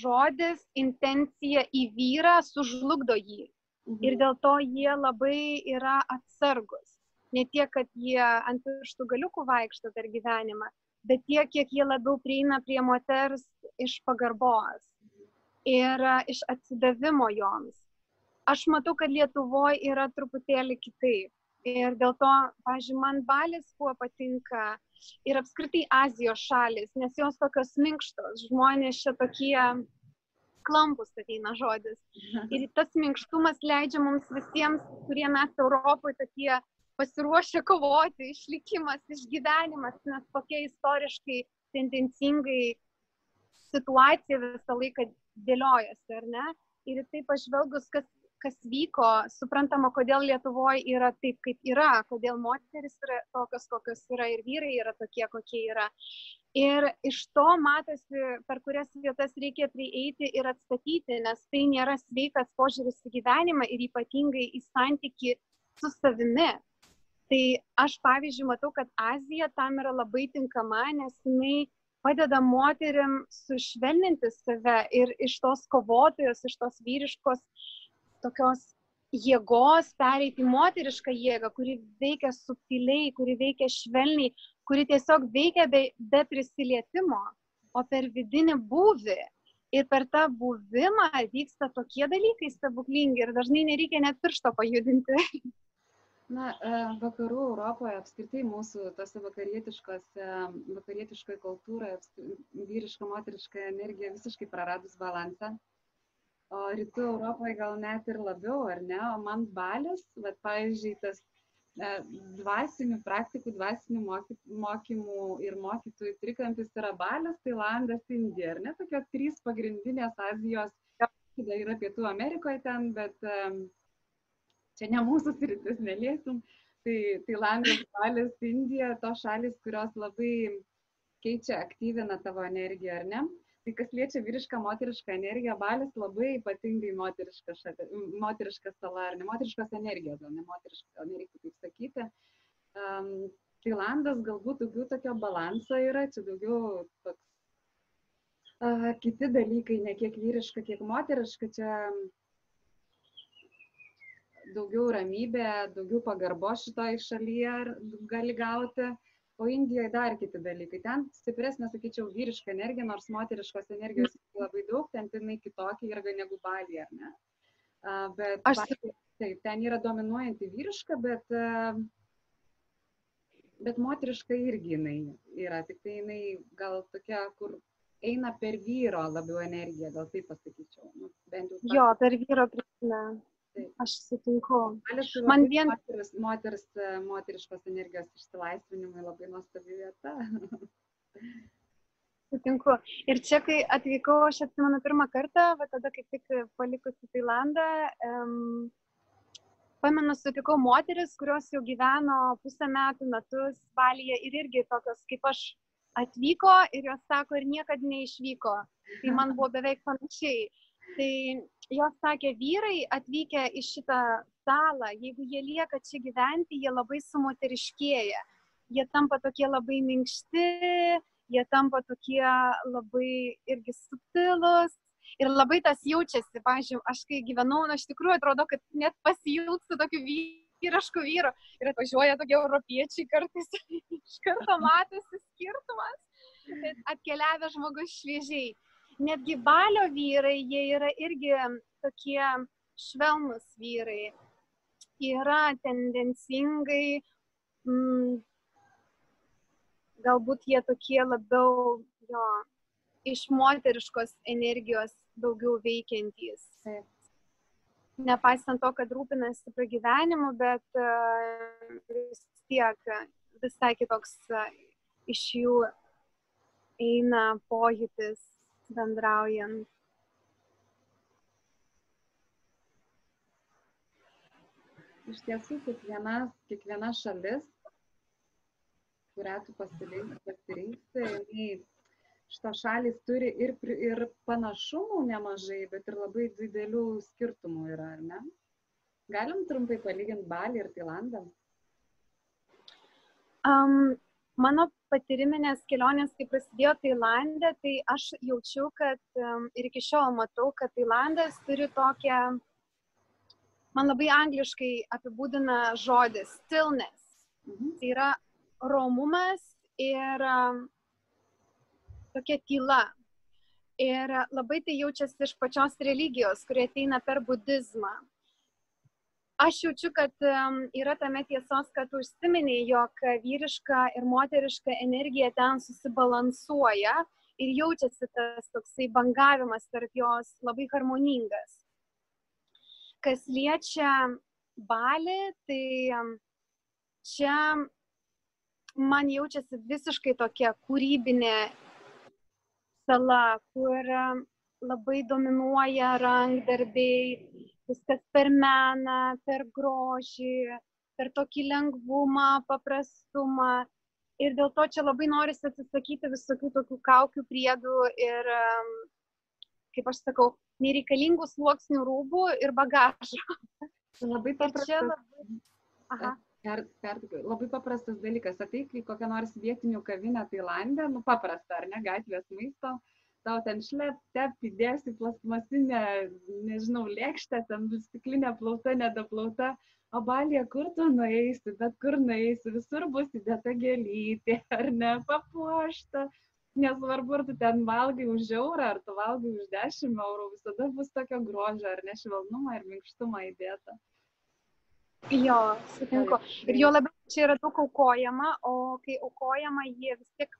žodis, intencija į vyrą sužlugdo jį. Mhm. Ir dėl to jie labai yra atsargus. Ne tiek, kad jie ant pirštų galiukų vaikšto per gyvenimą, bet tiek, kiek jie labiau prieina prie moters iš pagarbos ir iš atsidavimo joms. Aš matau, kad Lietuvoje yra truputėlį kitaip. Ir dėl to, pažiūrėjau, man Balis kuo patinka ir apskritai Azijos šalis, nes jos tokios minkštos, žmonės čia tokie klampus ateina žodis. Ir tas minkštumas leidžia mums visiems, kurie mes Europoje tokie pasiruošę kovoti, išlikimas, išgyvenimas, nes tokia istoriškai tendencingai situacija visą laiką dėliojasi, ar ne? Ir tai pažvelgus, kas, kas vyko, suprantama, kodėl Lietuvoje yra taip, kaip yra, kodėl moteris yra tokios, kokios yra ir vyrai yra tokie, kokie yra. Ir iš to matosi, per kurias vietas reikia prieiti ir atstatyti, nes tai nėra sveikas požiūris į gyvenimą ir ypatingai į santyki su savimi. Tai aš, pavyzdžiui, matau, kad Azija tam yra labai tinkama, nes jinai padeda moterim sušvelninti save ir iš tos kovotojos, iš tos vyriškos tokios jėgos pereiti moterišką jėgą, kuri veikia subtiliai, kuri veikia švelniai, kuri tiesiog veikia be, be prisilietimo, o per vidinį būvį. Ir per tą buvimą vyksta tokie dalykai stebuklingi ir dažnai nereikia net piršto pajudinti. Na, e, vakarų Europoje apskritai mūsų tose vakarietiškose, vakarietiškoje kultūroje vyriška, moteriška energija visiškai praradus balansą. O rytų Europoje gal net ir labiau, ar ne? O man balis, bet pavyzdžiui, tas e, dvasinių praktikų, dvasinių mokymų ir mokytojų trikampis yra balis, Tailandas, Indija, ar ne? Tokios trys pagrindinės Azijos, tada yra Pietų Amerikoje ten, bet um, čia ne mūsų sritis, neliesim. Tai Tailandas, Balis, Indija, tos šalis, kurios labai keičia, aktyvina tavo energiją, ar ne? Tai kas liečia vyrišką, moterišką energiją, Balis labai ypatingai moteriška, šalia, moteriška sala, ar ne moteriškos energijos, gal ne moteriška, nereiktų taip sakyti. Um, Tailandas galbūt daugiau tokio balanso yra, čia daugiau toks uh, kiti dalykai, ne kiek vyriška, kiek moteriška, čia daugiau ramybė, daugiau pagarbos šitoj šalyje gali gauti, o Indijoje dar kiti dalykai. Ten stipresnė, sakyčiau, vyriška energija, nors moteriškos energijos labai daug, ten jinai kitokia yra negu Balija, ar ne? Bet Aš... Balija, taip, ten yra dominuojanti vyriška, bet, bet moteriška irgi jinai yra, tik tai jinai gal tokia, kur eina per vyro labiau energiją, gal taip pasakyčiau. Nu, bent jau. Jo, per vyro prisime. Aš sutinku. Man vien... Moteris, moters, moteriškos energijos išsilaisvinimui labai nuostabi vieta. Sutinku. Ir čia, kai atvykau, aš atsimenu pirmą kartą, va tada kaip tik palikusi Tailandą, um, pamenu, sutikau moteris, kurios jau gyveno pusę metų, metus Balyje ir irgi tokios kaip aš atvyko ir jos sako ir niekada neišvyko. Tai man buvo beveik panašiai. Tai jos sakė, vyrai atvykę į šitą salą, jeigu jie lieka čia gyventi, jie labai sumoteriškėja. Jie tampa tokie labai minkšti, jie tampa tokie labai irgi subtilus. Ir labai tas jaučiasi, pažiūrėjau, aš kai gyvenau, na, iš tikrųjų atrodo, kad net pasijūgsiu tokiu vyrišku vyru. Ir atvažiuoja tokie europiečiai kartais, iš karto matosi skirtumas, atkeliavę žmogus šviežiai netgi balio vyrai, jie yra irgi tokie švelnus vyrai. Yra tendencingai, mm, galbūt jie tokie labiau jo, iš moteriškos energijos daugiau veikiantys. Nepaisant to, kad rūpinasi pragyvenimu, bet uh, vis tiek visai kitoks uh, iš jų eina pojūtis bendraujant. Iš tiesų, kiekviena, kiekviena šalis, kurią tu pasirinksi, šitos šalis turi ir, ir panašumų nemažai, bet ir labai didelių skirtumų yra, ar ne? Galim trumpai palyginti Balį ir Tailandą? Um, mano patyriminės kelionės, kai prasidėjo Tailandė, tai aš jaučiu, kad ir iki šiol matau, kad Tailandas turi tokią, man labai angliškai apibūdina žodis stillness. Mhm. Tai yra romumas ir tokia tyla. Ir labai tai jaučiasi iš pačios religijos, kurie ateina per budizmą. Aš jaučiu, kad yra tame tiesos, kad užsiminiai, jog vyriška ir moteriška energija ten susibalansuoja ir jaučiasi tas toksai bangavimas tarp jos labai harmoningas. Kas liečia balį, tai čia man jaučiasi visiškai tokia kūrybinė sala, kur labai dominuoja rankdarbiai, viskas per meną, per grožį, per tokį lengvumą, paprastumą. Ir dėl to čia labai norisi atsisakyti visokių tokių kaukių priedų ir, kaip aš sakau, nereikalingų sluoksnių rūbų ir bagažo. Labai paprastas. Labai... Aha. Per, per, labai paprastas dalykas. Ateik į kokią nors vietinių kavinę Tailandę, nu paprasta, ar ne, gatvės maisto, tau ten šlep, tep, įdėsi plasmasinę, nežinau, lėkštę, ten stiklinė plauta, nedaplauta, o balė, kur tu nueisi, bet kur nueisi, visur bus įdėta gėlytė, ar ne, papuošta. Nesvarbu, ar tu ten valgai už eurą, ar tu valgai už 10 eurų, visada bus tokio grožio, ar ne švelnumo ir minkštumo įdėta. Jo, sutinku. Ir jo labiau čia yra daug aukojama, o kai aukojama, jie vis tiek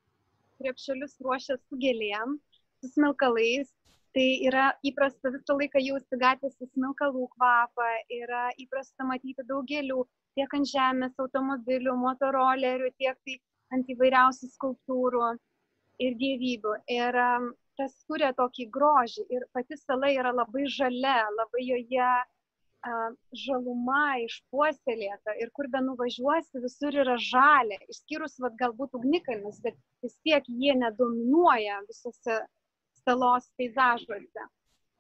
krepšelius ruošia su gėlėm, su smilkalais. Tai yra įprasta visą laiką jausti gatvėse smilkalų kvapą, yra įprasta matyti daug gėlių tiek ant žemės, automobilių, motorolerių, tiek tai ant įvairiausių skulptūrų ir gyvybių. Ir um, tas kuria tokį grožį ir pati sala yra labai žalia, labai joje žaluma išpuoselėta ir kur be nuvažiuosi, visur yra žalia, išskyrus vat, galbūt ugnikalnis, bet vis tiek jie nedominuoja visose salos peizažuose.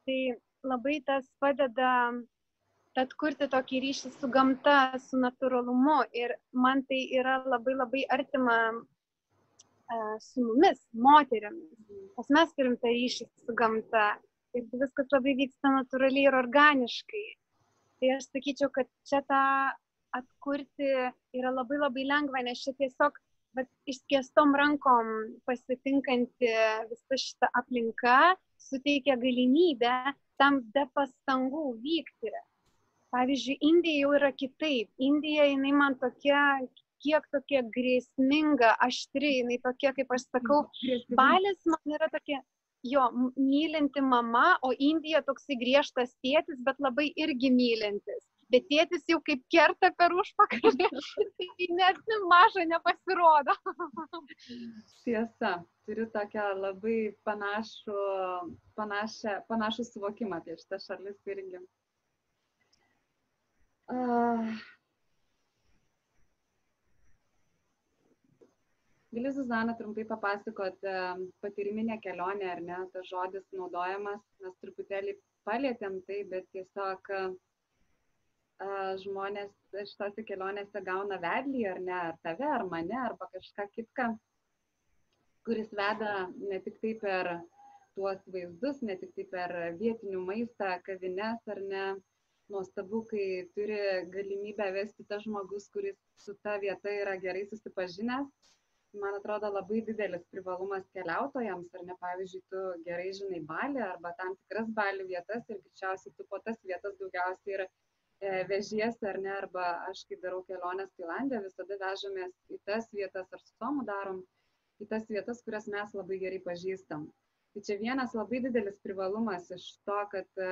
Tai labai tas padeda atkurti tokį ryšį su gamta, su natūralumu. Ir man tai yra labai labai artima su mumis, moteriamis, nes mes turim tą ryšį su gamta. Ir viskas labai vyksta natūraliai ir organiškai. Tai aš sakyčiau, kad čia tą atkurti yra labai labai lengva, nes čia tiesiog bet, išskėstom rankom pasitinkanti visa šita aplinka suteikia galimybę tam be pastangų vykti. Pavyzdžiui, Indija jau yra kitaip. Indija, jinai man tokia, kiek tokia grėsminga, aštri, jinai tokia, kaip aš sakau, balis man yra tokia jo mylinti mama, o Indija toksai griežtas tėtis, bet labai irgi mylintis. Bet tėtis jau kaip kerta per užpakalį, tai net maža nepasirodo. Tiesa, turiu tokią labai panašų, panašią, panašų suvokimą apie šitą šalis irgi. Uh, Gali, Zuzana, trumpai papasakot patyriminę kelionę, ar ne, tas žodis naudojamas, mes truputėlį palėtėm tai, bet tiesiog žmonės šitose kelionėse gauna vedlį, ar ne, ar tave, ar mane, arba kažką kitką, kuris veda ne tik tai per tuos vaizdus, ne tik tai per vietinių maistą, kavines, ar ne, nuostabu, kai turi galimybę vesti tas žmogus, kuris su ta vieta yra gerai susipažinęs. Man atrodo labai didelis privalumas keliautojams, ar ne, pavyzdžiui, tu gerai žinai balį arba tam tikras balį vietas ir greičiausiai tu po tas vietas daugiausiai ir vežiesi, ar ne, arba aš, kai darau keliones Tailandė, visada vežamės į tas vietas, ar su tomu darom, į tas vietas, kurias mes labai gerai pažįstam. Tai čia vienas labai didelis privalumas iš to, kad e,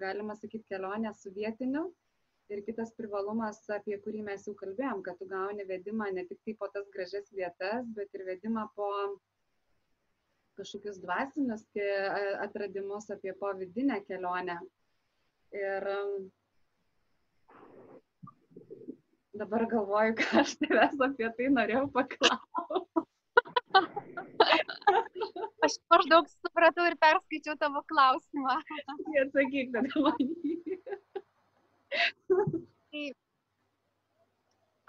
galima sakyti kelionė su vietiniu ir kitas privalumas, apie kurį mes jau kalbėjom, kad tu gauni vedimą ne tik tai po tas gražias vietas, bet ir vedimą po kažkokius dvasinius atradimus, apie po vidinę kelionę. Ir dabar galvoju, ką aš tavęs apie tai norėjau paklausti. Aš maždaug supratau ir perskaičiau tavo klausimą. Atsakyk tada man. Tai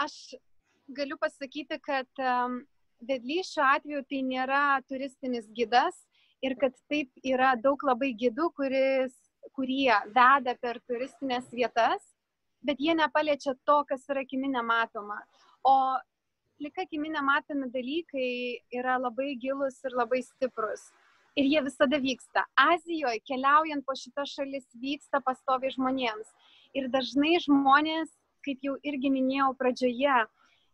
aš galiu pasakyti, kad um, vedlys šiuo atveju tai nėra turistinis gidas ir kad taip yra daug labai gidų, kuris, kurie veda per turistinės vietas, bet jie nepaliečia to, kas yra akimi nematoma. O plika akimi nematomi dalykai yra labai gilus ir labai stiprus. Ir jie visada vyksta. Azijoje keliaujant po šitą šalis vyksta pastoviai žmonėms. Ir dažnai žmonės, kaip jau irgi minėjau pradžioje,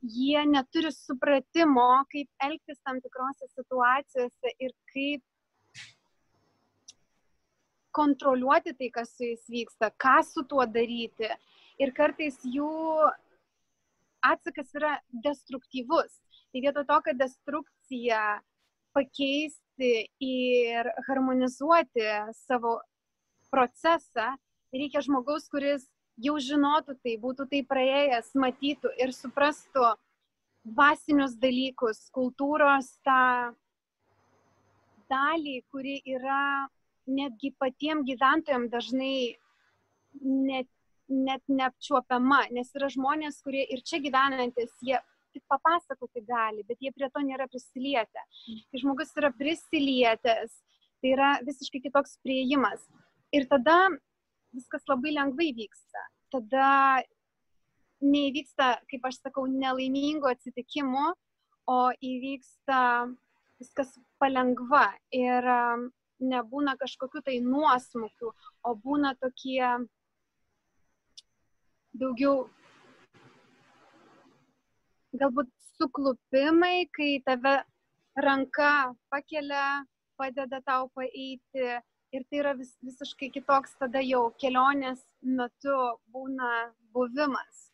jie neturi supratimo, kaip elgtis tam tikrose situacijose ir kaip kontroliuoti tai, kas su jais vyksta, ką su tuo daryti. Ir kartais jų atsakas yra destruktyvus. Tai vietoj to, kad destrukciją pakeisti ir harmonizuoti savo procesą, reikia žmogaus, kuris jau žinotų tai, būtų tai praėjęs, matytų ir suprastų dvasinius dalykus, kultūros tą dalį, kuri yra netgi patiem gyventojam dažnai net, net neapčiuopiama, nes yra žmonės, kurie ir čia gyvenantis, jie tik papasakoti gali, bet jie prie to nėra prisilietę. Kai žmogus yra prisilietęs, tai yra visiškai kitoks prieimas. Ir tada viskas labai lengvai vyksta. Tada neįvyksta, kaip aš sakau, nelaimingo atsitikimo, o įvyksta viskas palengva. Ir nebūna kažkokių tai nuosmukių, o būna tokie daugiau galbūt suklupimai, kai tave ranka pakelia, padeda tau paeiti ir tai yra vis, visiškai kitoks tada jau kelionės metu būna buvimas.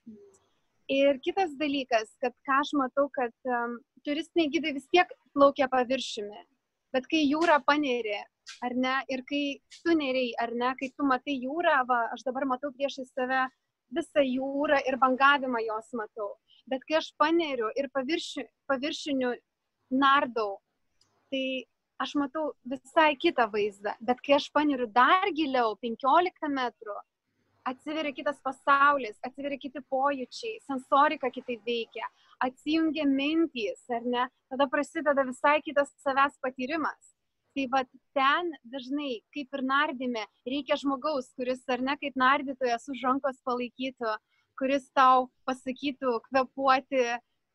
Ir kitas dalykas, kad ką aš matau, kad um, turistiniai gydai vis tiek plaukia paviršiumi, bet kai jūra paneri, ar ne, ir kai tu neriai, ar ne, kai tu matai jūrą, va, aš dabar matau priešai save visą jūrą ir bangavimą jos matau. Bet kai aš paneriu ir pavirši, paviršiniu nardau, tai aš matau visai kitą vaizdą. Bet kai aš paneriu dar giliau, 15 metrų, atsiveria kitas pasaulis, atsiveria kiti pojūčiai, sensorika kitaip veikia, atsijungia mintys, ar ne, tada prasideda visai kitas savęs patyrimas tai vat ten dažnai kaip ir nardyme reikia žmogaus kuris ar ne kaip nardytojas už rankos palaikytų kuris tau pasakytų kvėpuoti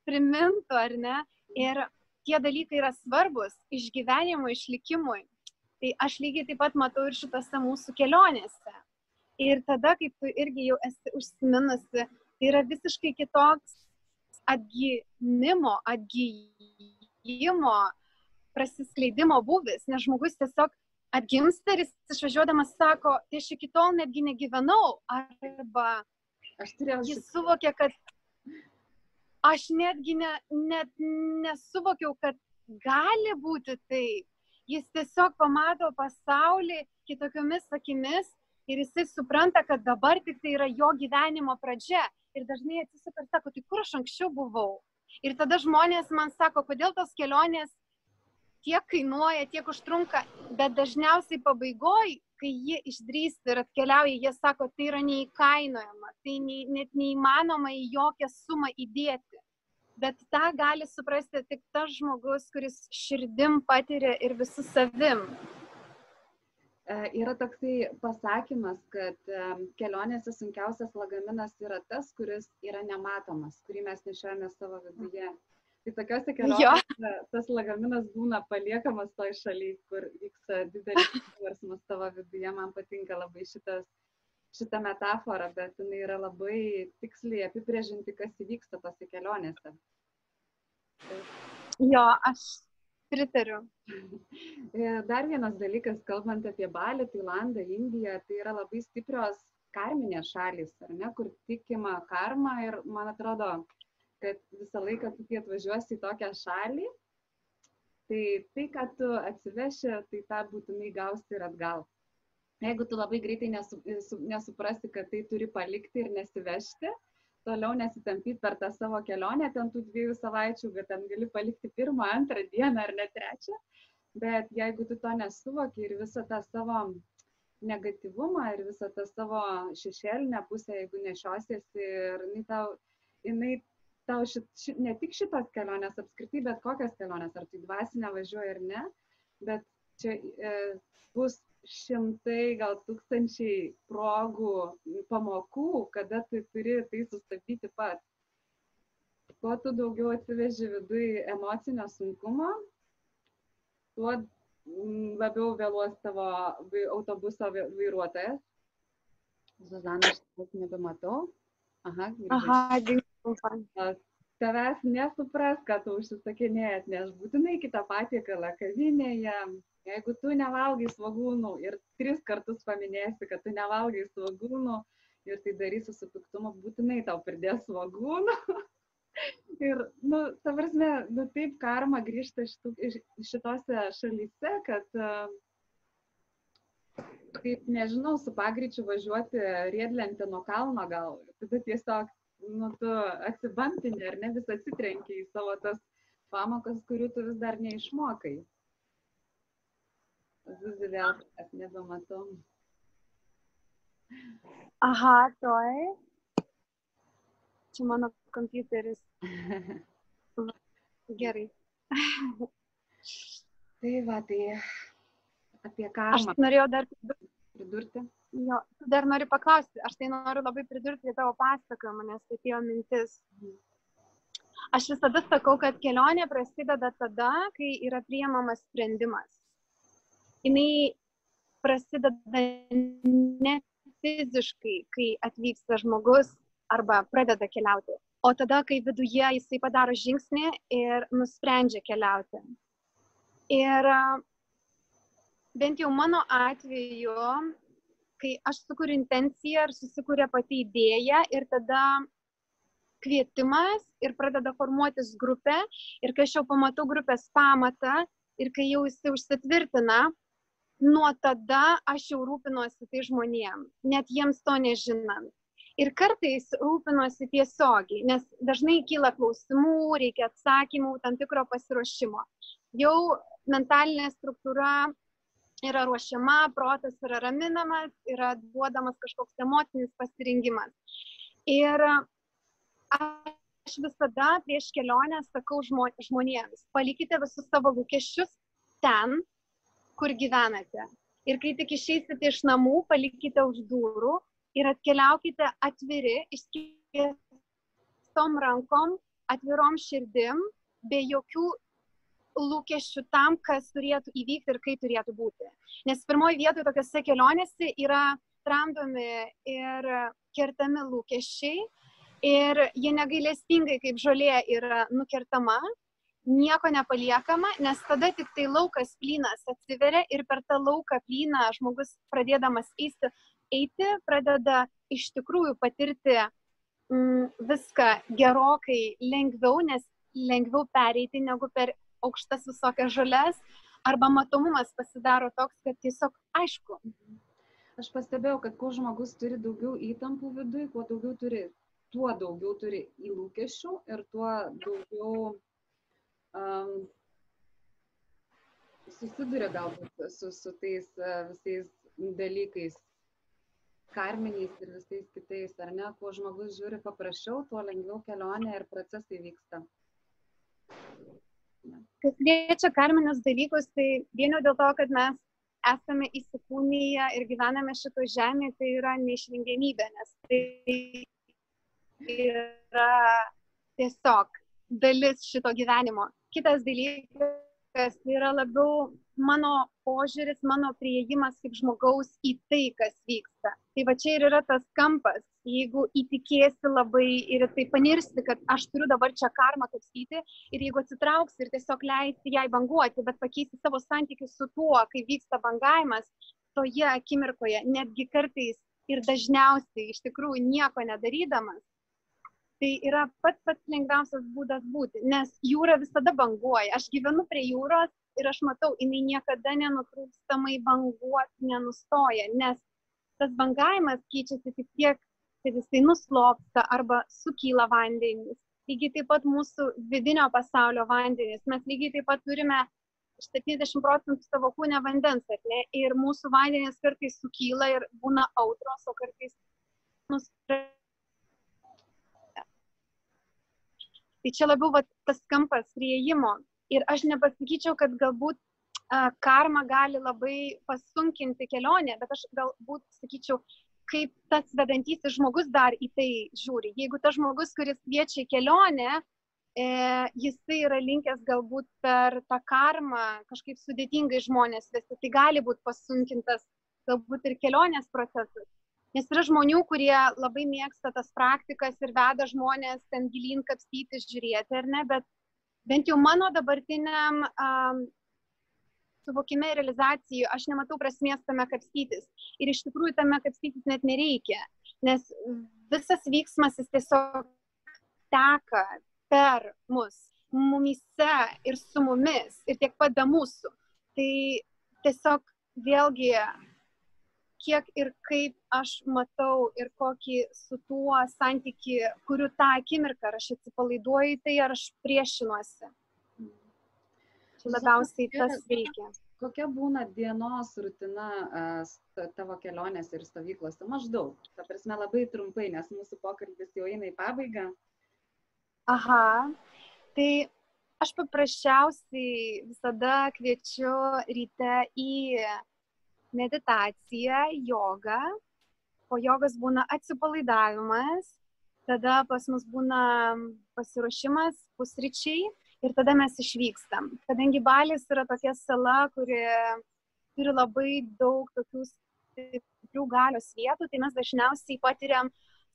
primintų ar ne? Ir tie dalykai yra svarbus išgyvenimui išlikimui. Tai aš lygiai taip pat matau ir šitose mūsų kelionėse. Ir tada kaip tu irgi jau esi užsiminusi tai yra visiškai kitoks atgimimo atgyjimo prasiskleidimo būvis, nes žmogus tiesiog atgimsta ir jis išvažiuodamas sako, tai aš iki tol netgi negyvenau, arba turėjau. Jis suvokė, kad aš netgi ne, net nesuvokiau, kad gali būti taip. Jis tiesiog pamato pasaulį kitokiomis akimis ir jisai supranta, kad dabar tik tai yra jo gyvenimo pradžia. Ir dažnai atsisuka ir sako, tai kur aš anksčiau buvau. Ir tada žmonės man sako, kodėl tos kelionės tiek kainuoja, tiek užtrunka, bet dažniausiai pabaigoj, kai jie išdrįsta ir atkeliauja, jie sako, tai yra neįkainojama, tai nei, net neįmanoma į jokią sumą įdėti. Bet tą gali suprasti tik tas žmogus, kuris širdim patiria ir visų savim. E, yra toksai pasakymas, kad e, kelionėse sunkiausias lagaminas yra tas, kuris yra nematomas, kurį mes nešiojame savo viduje. Mm Tai tokiuose kelionėse tas lagaminas būna paliekamas toj šalyje, kur vyksta didelis svarsmas tavo viduje. Man patinka labai šitas, šita metafora, bet jinai yra labai tiksliai apibrėžinti, kas įvyksta tose kelionėse. Jo, aš pritariu. Dar vienas dalykas, kalbant apie Balį, Tailandą, Indiją, tai yra labai stiprios karminės šalis, ar ne, kur tikima karma ir man atrodo, kad visą laiką, kai atvažiuosi į tokią šalį, tai tai, ką tu atsiveši, tai tą būtinai gausi ir atgal. Jeigu tu labai greitai nesu, nesuprasi, kad tai turi palikti ir nesivežti, toliau nesitampyti per tą savo kelionę, ten tų dviejų savaičių, bet ten gali palikti pirmą, antrą dieną ar net trečią, bet jeigu tu to nesuvoki ir visą tą savo negativumą ir visą tą savo šešėlinę pusę, jeigu nešiosiesi ir jinai tau, jinai tau šit, šit, ne tik šitos kelionės apskritai, bet kokios kelionės, ar tai dvasinė važiuoja ar ne, bet čia e, bus šimtai, gal tūkstančiai progų, pamokų, kada tu turi tai sustabdyti pats. kuo tu daugiau atsiveži vidui emocinio sunkumo, tuo mm, labiau vėluos tavo autobuso vairuotojas. Zuzana, aš nebematau. Aha, Aha, dingo. Tavęs nesupras, ką tu užsisakinėjai, nes būtinai kitą patiekalą kavinėje, Jeigu tu nevalgai svagūnų ir tris kartus paminėsi, kad tu nevalgai svagūnų ir tai darysi su piktumu, būtinai tau pridės svagūnų. ir, nu, ta prasme, nu, taip karma grįžta šitų, šitose šalyse, kad uh, kaip, nežinau, su pagreičiu važiuoti riedlentę nuo kalno gal, tada tiesiog, nu, tu atsibampini ar ne vis atsitrenki į savo tas pamokas, kurių tu vis dar neišmokai. Zuzi vėl, aš nebematau. Aha, toj. Čia mano kompiuteris. Gerai. tai va, tai apie ką. Aš norėjau dar pridurti. Jo, dar noriu paklausti, aš tai noriu labai pridurti prie tavo pasakojimą, nes tai atėjo mintis. Aš visada sakau, kad kelionė prasideda tada, kai yra priimamas sprendimas jinai prasideda ne fiziškai, kai atvyksta žmogus arba pradeda keliauti, o tada, kai viduje jisai padaro žingsnį ir nusprendžia keliauti. Ir bent jau mano atveju, kai aš sukuriu intenciją ir susikūrė pati idėja ir tada kvietimas ir pradeda formuotis grupė ir kai aš jau pamatau grupės pamatą ir kai jau jisai užsitvirtina, nuo tada aš jau rūpinuosi tai žmonėm, net jiems to nežinant. Ir kartais rūpinuosi tiesiogiai, nes dažnai kyla klausimų, reikia atsakymų, tam tikro pasiruošimo. Jau mentalinė struktūra yra ruošiama, protas yra raminamas, yra duodamas kažkoks emocinis pasirinkimas. Ir aš visada prieš kelionę sakau žmonėms, palikite visus savo lūkesčius ten, kur gyvenate. Ir kai tik išeisite iš namų, palikite už durų ir atkeliaukite atviri, išskėstom rankom, atvirom širdim, be jokių lūkesčių tam, kas turėtų įvykti ir kaip turėtų būti. Nes pirmoji vietoje tokiuose kelionėse yra tramdomi ir kertami lūkesčiai ir jie negailestingai kaip žolė yra nukertama nieko nepaliekama, nes tada tik tai laukas plynas atsiveria ir per tą lauką plyną žmogus pradėdamas eiti, eiti pradeda iš tikrųjų patirti mm, viską gerokai lengviau, nes lengviau pereiti negu per aukštas visokias žalias, arba matomumas pasidaro toks, kad tiesiog aišku. Aš pastebėjau, kad kuo žmogus turi daugiau įtampų viduje, kuo daugiau turi, tuo daugiau turi į lūkesčių ir tuo daugiau um, susiduria galbūt su, su tais visais dalykais, karminiais ir visais kitais, ar ne, kuo žmogus žiūri paprasčiau, tuo lengviau kelionė ir procesai vyksta. Kas liečia karminius dalykus, tai vieno dėl to, kad mes esame įsikūnyje ir gyvename šito žemėje, tai yra neišvengiamybė, nes tai yra tiesiog dalis šito gyvenimo kitas dalykas tai yra labiau mano požiūris, mano prieigimas kaip žmogaus į tai, kas vyksta. Tai va čia ir yra tas kampas, jeigu įtikėsi labai ir tai panirsi, kad aš turiu dabar čia karmą kapstyti ir jeigu atsitrauksi ir tiesiog leisti jai banguoti, bet pakeisti savo santykius su tuo, kai vyksta bangavimas, toje akimirkoje, netgi kartais ir dažniausiai iš tikrųjų nieko nedarydamas, tai yra pats pats lengviausias būdas būti, nes jūra visada banguoja. Aš gyvenu prie jūros ir aš matau, jinai niekada nenutrūkstamai banguoti nenustoja, nes tas bangavimas keičiasi tik tiek, kad jisai nuslopsta arba sukyla vandenys. Lygiai taip pat mūsų vidinio pasaulio vandenys. Mes lygiai taip pat turime 70 procentų savo kūne vandens, ar ne? Ir mūsų vandenys kartais sukyla ir būna audros, o kartais nusprendžia Tai čia labiau va, tas kampas prieimo. Ir aš nepasakyčiau, kad galbūt a, karma gali labai pasunkinti kelionę, bet aš galbūt sakyčiau, kaip tas vedantysis žmogus dar į tai žiūri. Jeigu tas žmogus, kuris kviečia į kelionę, e, jisai yra linkęs galbūt per tą karmą kažkaip sudėtingai žmonės vesti, tai gali būti pasunkintas galbūt ir kelionės procesas. Nes yra žmonių, kurie labai mėgsta tas praktikas ir veda žmonės ten gilin kapstyti, žiūrėti, ar ne, bet bent jau mano dabartiniam um, suvokime ir realizacijų aš nematau prasmės tame kapstytis. Ir iš tikrųjų tame kapstytis net nereikia, nes visas vyksmas jis tiesiog teka per mus, mumise ir su mumis, ir tiek pat be mūsų. Tai tiesiog vėlgi, kiek ir kaip aš matau ir kokį su tuo santyki, kuriu tą akimirką, ar aš atsipalaiduoju tai, ar aš priešinuosi. Labiausiai tas veikia. Kokia būna dienos rutina tavo kelionėse ir stovyklose? Maždaug. Ta prasme, labai trumpai, nes mūsų pokalbis jau eina į pabaigą. Aha. Tai aš paprasčiausiai visada kviečiu ryte į meditaciją, jogą. Po jogos būna atsipalaidavimas, tada pas mus būna pasiruošimas pusryčiai ir tada mes išvykstam. Kadangi Balis yra tokia sala, kuri turi labai daug tokių stiprių galios vietų, tai mes dažniausiai patiriam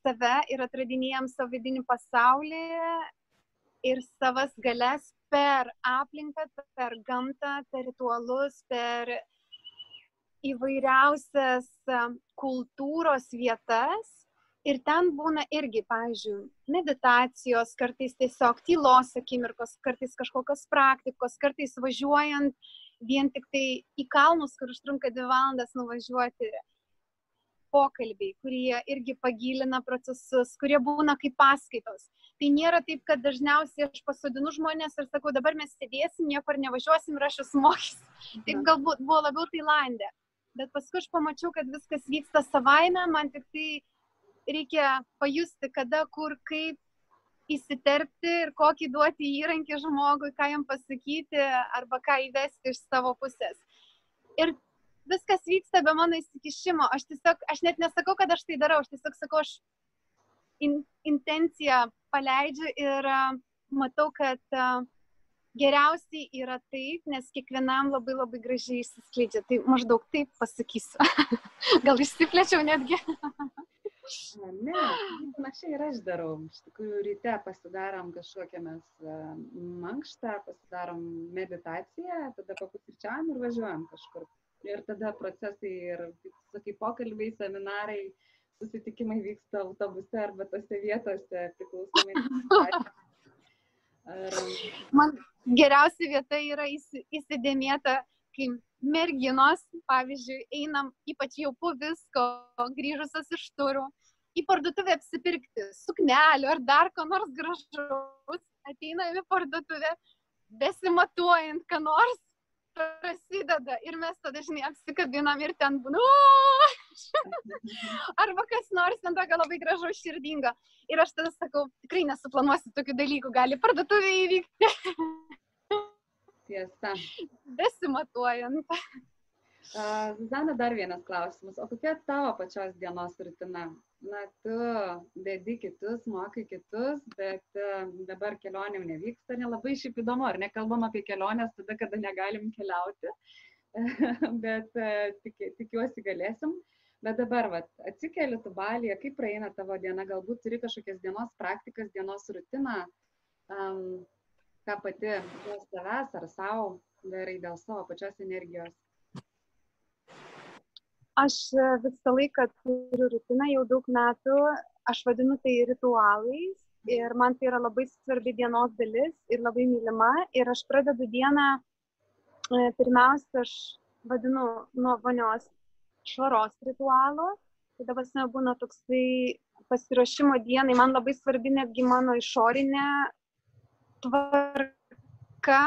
save ir atradinėjam savo vidinį pasaulį ir savas galės per aplinką, per gamtą, per ritualus, per įvairiausias kultūros vietas. Ir ten būna irgi, pavyzdžiui, meditacijos, kartais tiesiog tylos akimirkos, kartais kažkokios praktikos, kartais važiuojant vien tik tai į kalnus, kur užtrunka dvi valandas nuvažiuoti pokalbiai, kurie irgi pagilina procesus, kurie būna kaip paskaitos. Tai nėra taip, kad dažniausiai aš pasodinu žmonės ir sakau, dabar mes sėdėsim, niekur nevažiuosim ir aš esu mokys. Taip galbūt buvo labiau Tailandė. Bet paskui aš pamačiau, kad viskas vyksta savaime, man tik tai reikia pajusti, kada, kur, kaip įsiterpti ir kokį duoti įrankį žmogui, ką jam pasakyti arba ką įvesti iš savo pusės. Ir viskas vyksta be mano įsikišimo. Aš tiesiog, aš net nesakau, kad aš tai darau, aš tiesiog sakau, aš in, intenciją paleidžiu ir uh, matau, kad uh, geriausiai yra taip, nes kiekvienam labai labai gražiai išsiskleidžia. Tai maždaug taip pasakysiu. Gal išsiplėčiau netgi. ne, panašiai ir aš darau. Iš tikrųjų, ryte pasidarom kažkokią mes mankštą, pasidarom meditaciją, tada papusryčiam ir važiuojam kažkur ir tada procesai ir, sakai, pokalbiai, seminarai, susitikimai vyksta autobuse arba tose vietose, priklausomai. Man geriausia vieta yra įsidėmėta, kai merginos, pavyzdžiui, einam ypač jau po visko, grįžusios iš turų, į parduotuvę apsipirkti suknelių ar dar ko nors gražaus, ateiname į parduotuvę, besimatuojant, ką nors prasideda ir mes tada, žinai, apsikabinam ir ten būna. Arba kas nors ten tokio labai gražaus širdingo. Ir aš tada sakau, tikrai nesuplanuosiu tokių dalykų, gali parduotuvė įvykti. Tiesa. Besimatuojant. Zuzana, dar vienas klausimas. O kokia tavo pačios dienos rutina? Na, tu dedi kitus, mokai kitus, bet dabar kelionėm nevyksta. Nelabai šiaip įdomu, ar nekalbam apie keliones tada, kada negalim keliauti. bet tik, tikiuosi galėsim. Bet dabar, vat, atsikeli tu balėje, kaip praeina tavo diena, galbūt turi kažkokias dienos praktikas, dienos rutiną, um, ką pati dėl savęs ar savo darai dėl savo pačios energijos. Aš e, visą laiką turiu rutiną jau daug metų, aš vadinu tai ritualais ir man tai yra labai svarbi dienos dalis ir labai mylima. Ir aš pradedu dieną, e, pirmiausia, aš vadinu nuo vonios švaros ritualo. Tai dabar būna toksai pasiruošimo dienai, man labai svarbi netgi mano išorinė tvarka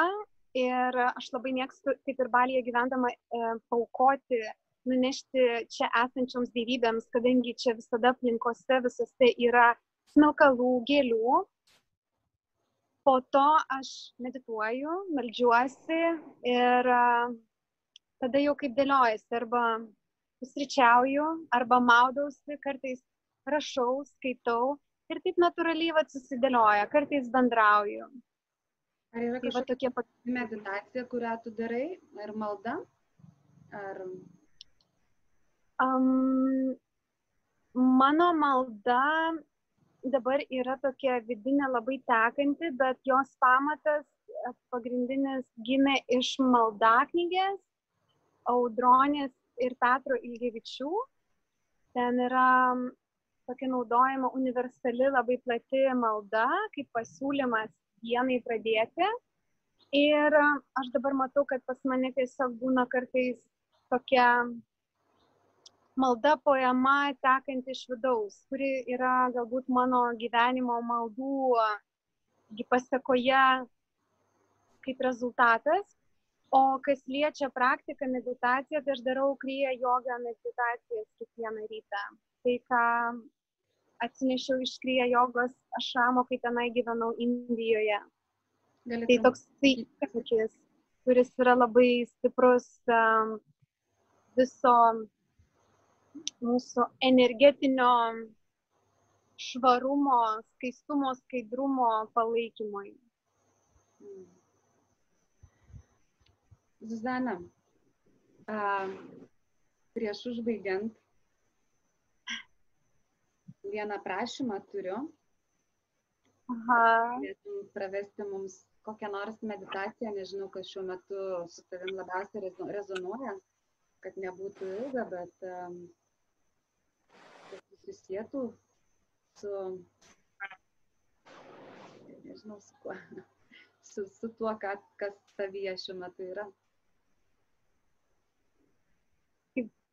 ir aš labai mėgstu, kaip ir Balyje gyvendama, e, paukoti nunešti čia esančioms gyvybėms, kadangi čia visada aplinkose visose yra smilkalų, gėlių. Po to aš medituoju, melžiuosi ir tada jau kaip dėliojasi, arba pusryčiauju, arba maudausi, kartais rašau, skaitau ir taip natūraliai susidėlioja, kartais bendrauju. Ar yra Tai kažkokia tokie pat. meditacija, kurią tu darai, ar malda? Ar Um, mano malda dabar yra tokia vidinė labai tekanti, bet jos pamatas e, pagrindinis gimė iš maldaknygės Audronės ir Petro Ilgevičių. Ten yra tokia naudojama universali labai plati malda, kaip pasiūlymas dienai pradėti. Ir aš dabar matau, kad pas mane tiesiog būna kartais tokia malda poema tekanti iš vidaus, kuri yra galbūt mano gyvenimo maldų pasakoje kaip rezultatas. O kas liečia praktiką, meditaciją, tai aš darau kryją jogą meditacijas kiekvieną rytą. Tai, ką atsinešiau iš kryją jogos ašamo, kai tenai gyvenau Indijoje. Tai galėtum toks įvykis, kuris yra labai stiprus um, viso mūsų energetinio švarumo, skaistumo, skaidrumo palaikymui. Zuzana, a, prieš užbaigiant, vieną prašymą turiu. Aha, pravesti mums kokią nors meditaciją, nežinau, kas šiuo metu su tavim labiausiai rezo- rezonuoja, kad nebūtų ilga, bet um, kad susisietų su, nežinau, su kuo, su, su tuo, ką, kas tavyje šiuo metu yra.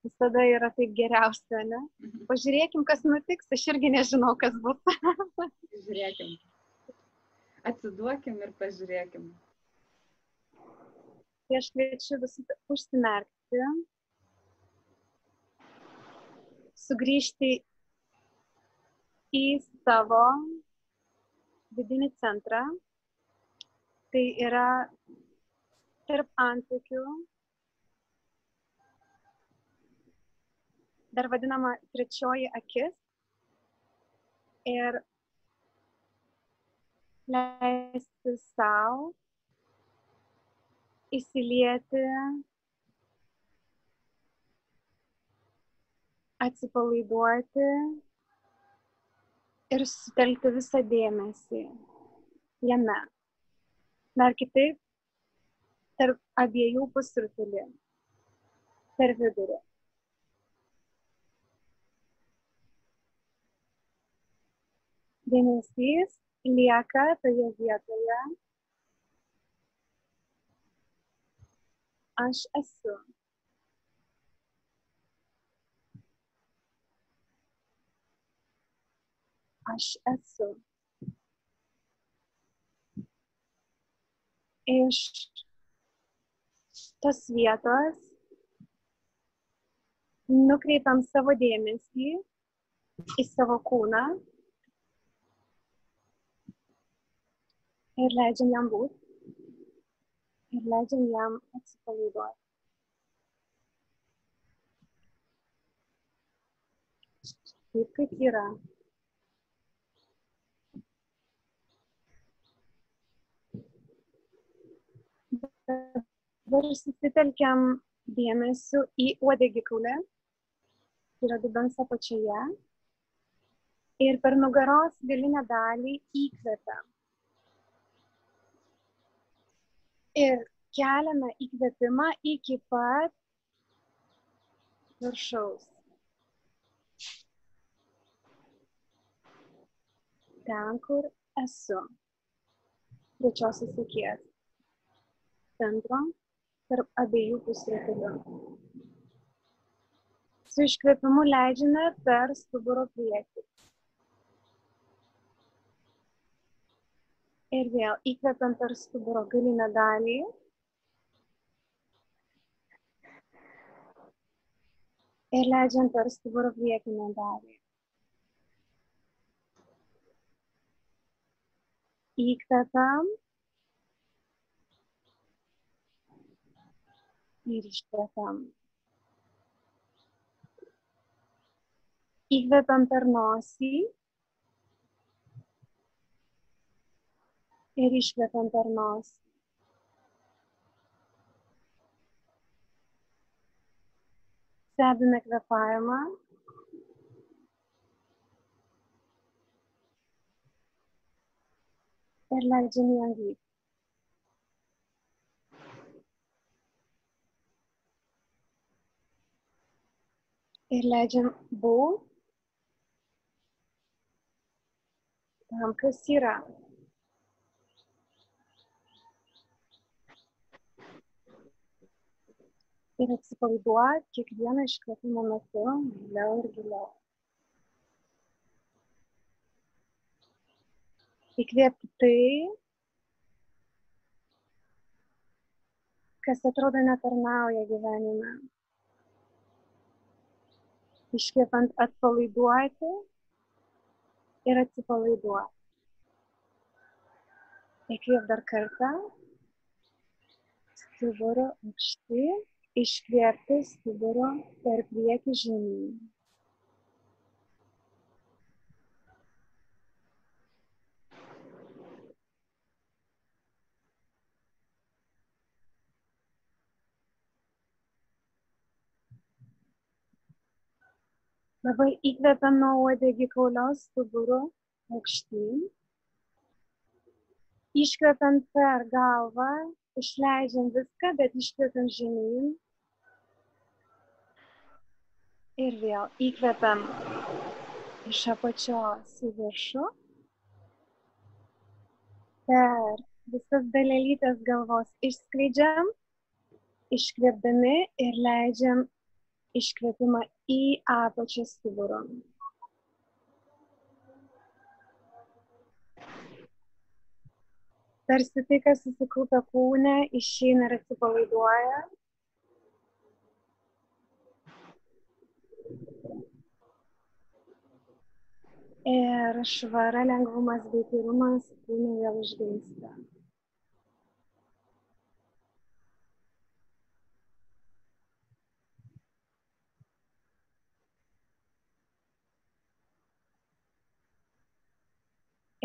Visada yra taip geriausia, ne? Pažiūrėkim, kas nutiks, aš irgi nežinau, kas bus. Žiūrėkim. Atsiduokim ir pažiūrėkim. Tai aš kviečiu visus užsimerkti, sugrįžti į savo vidinį centrą. Tai yra tarp antakių, dar vadinama trečioji akis. Ir leisti savo įsilieti, atsipalaiduoti ir sutelkti visą dėmesį jame. Dar kitaip, tarp abiejų pusrutulį, per vidurį. Dėmesys lieka toje vietoje. Aš esu. Aš esu. Iš tos vietos nukreipiam savo dėmesį į savo kūną ir leidžiam jam būti ir leidžiam jam atsipalaiduoti. Taip kaip yra. Dabar susitelkiam dėmesiu į uodegikaulę, tai yra dubens apačioje. Ir per nugaros galinę dalį įkvepiam. Ir keliame įkvėpimą iki pat viršaus. Ten, kur esu. Trečiosios akies. Centro tarp abiejų pusrutulių. Su iškvėpimu leidžiame per stuburo priekį. Ir vėl įkvepiam per stuburo galinę dalį. Ir leidžiam per stuburo priekinę dalį. Įkvepiam. Ir iškvepiam. Įkvepiam per nosį. Ir iškvepiam per nosį. Stebime kvepavimą. Ir leidžiam jam vykti. Ir leidžiam būt tam, kas yra. Ir atsipalaiduoti kiekvieną iškvėpimo metu giliau ir giliau. Įkvėpti tai, kas atrodo netarnauja gyvenime. Iškvėpant atpalaiduoti ir atsipalaiduoti. Įkvėp dar kartą. Stuburo aukšti. Iškvėpti stuburo per priekį žemyn. Dabar įkvepiam nuo uodegikaulios stuburo aukštyn. Iškvepiam per galvą, išleidžiam viską, bet iškvepiam žemyn. Ir vėl įkvepiam iš apačios į viršų. Per visas dalelytės galvos išskleidžiam, iškvėpdami ir leidžiam iškvėpimą į apačią stuburo. Tarsi tai, kas susikaupia kūne, išeina ir atsipalaiduoja. Ir švara, lengvumas bei tyrumas kūne vėl išgimsta.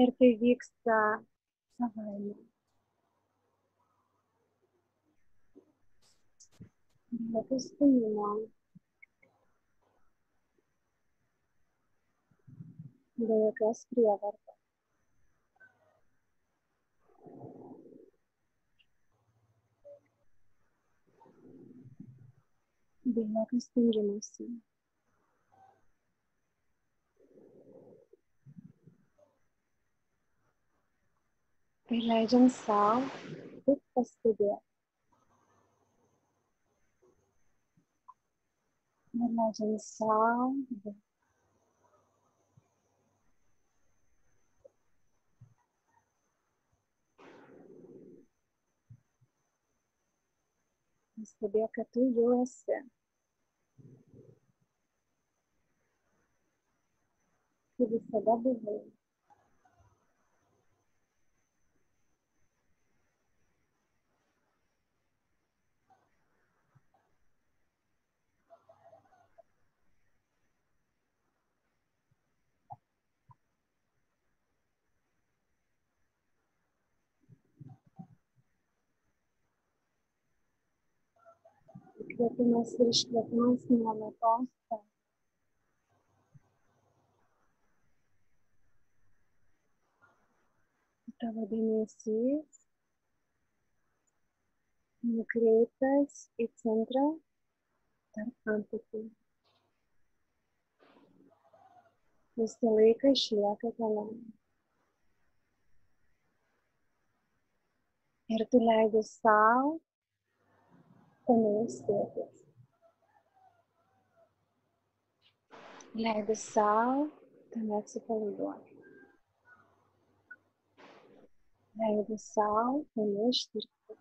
ir tai vyksta savaime. Be jokios prievartos. Be jokio stengimuose. Ir leidžiam savo tik pastebėti. Ir leidžiam savo būti. Pastebėk, kad tu jau esi. Tu Įkvėpimas ir iškvėpimas nuolatos. Tavo dėmesys nukreiptas į centrą tarp antakių. Visą laiką išlieka tenai. Ir tu leidi savo tame ilsėtis. Leidi savo tame atsipalaiduoti. Leidi savo tame ištirpti.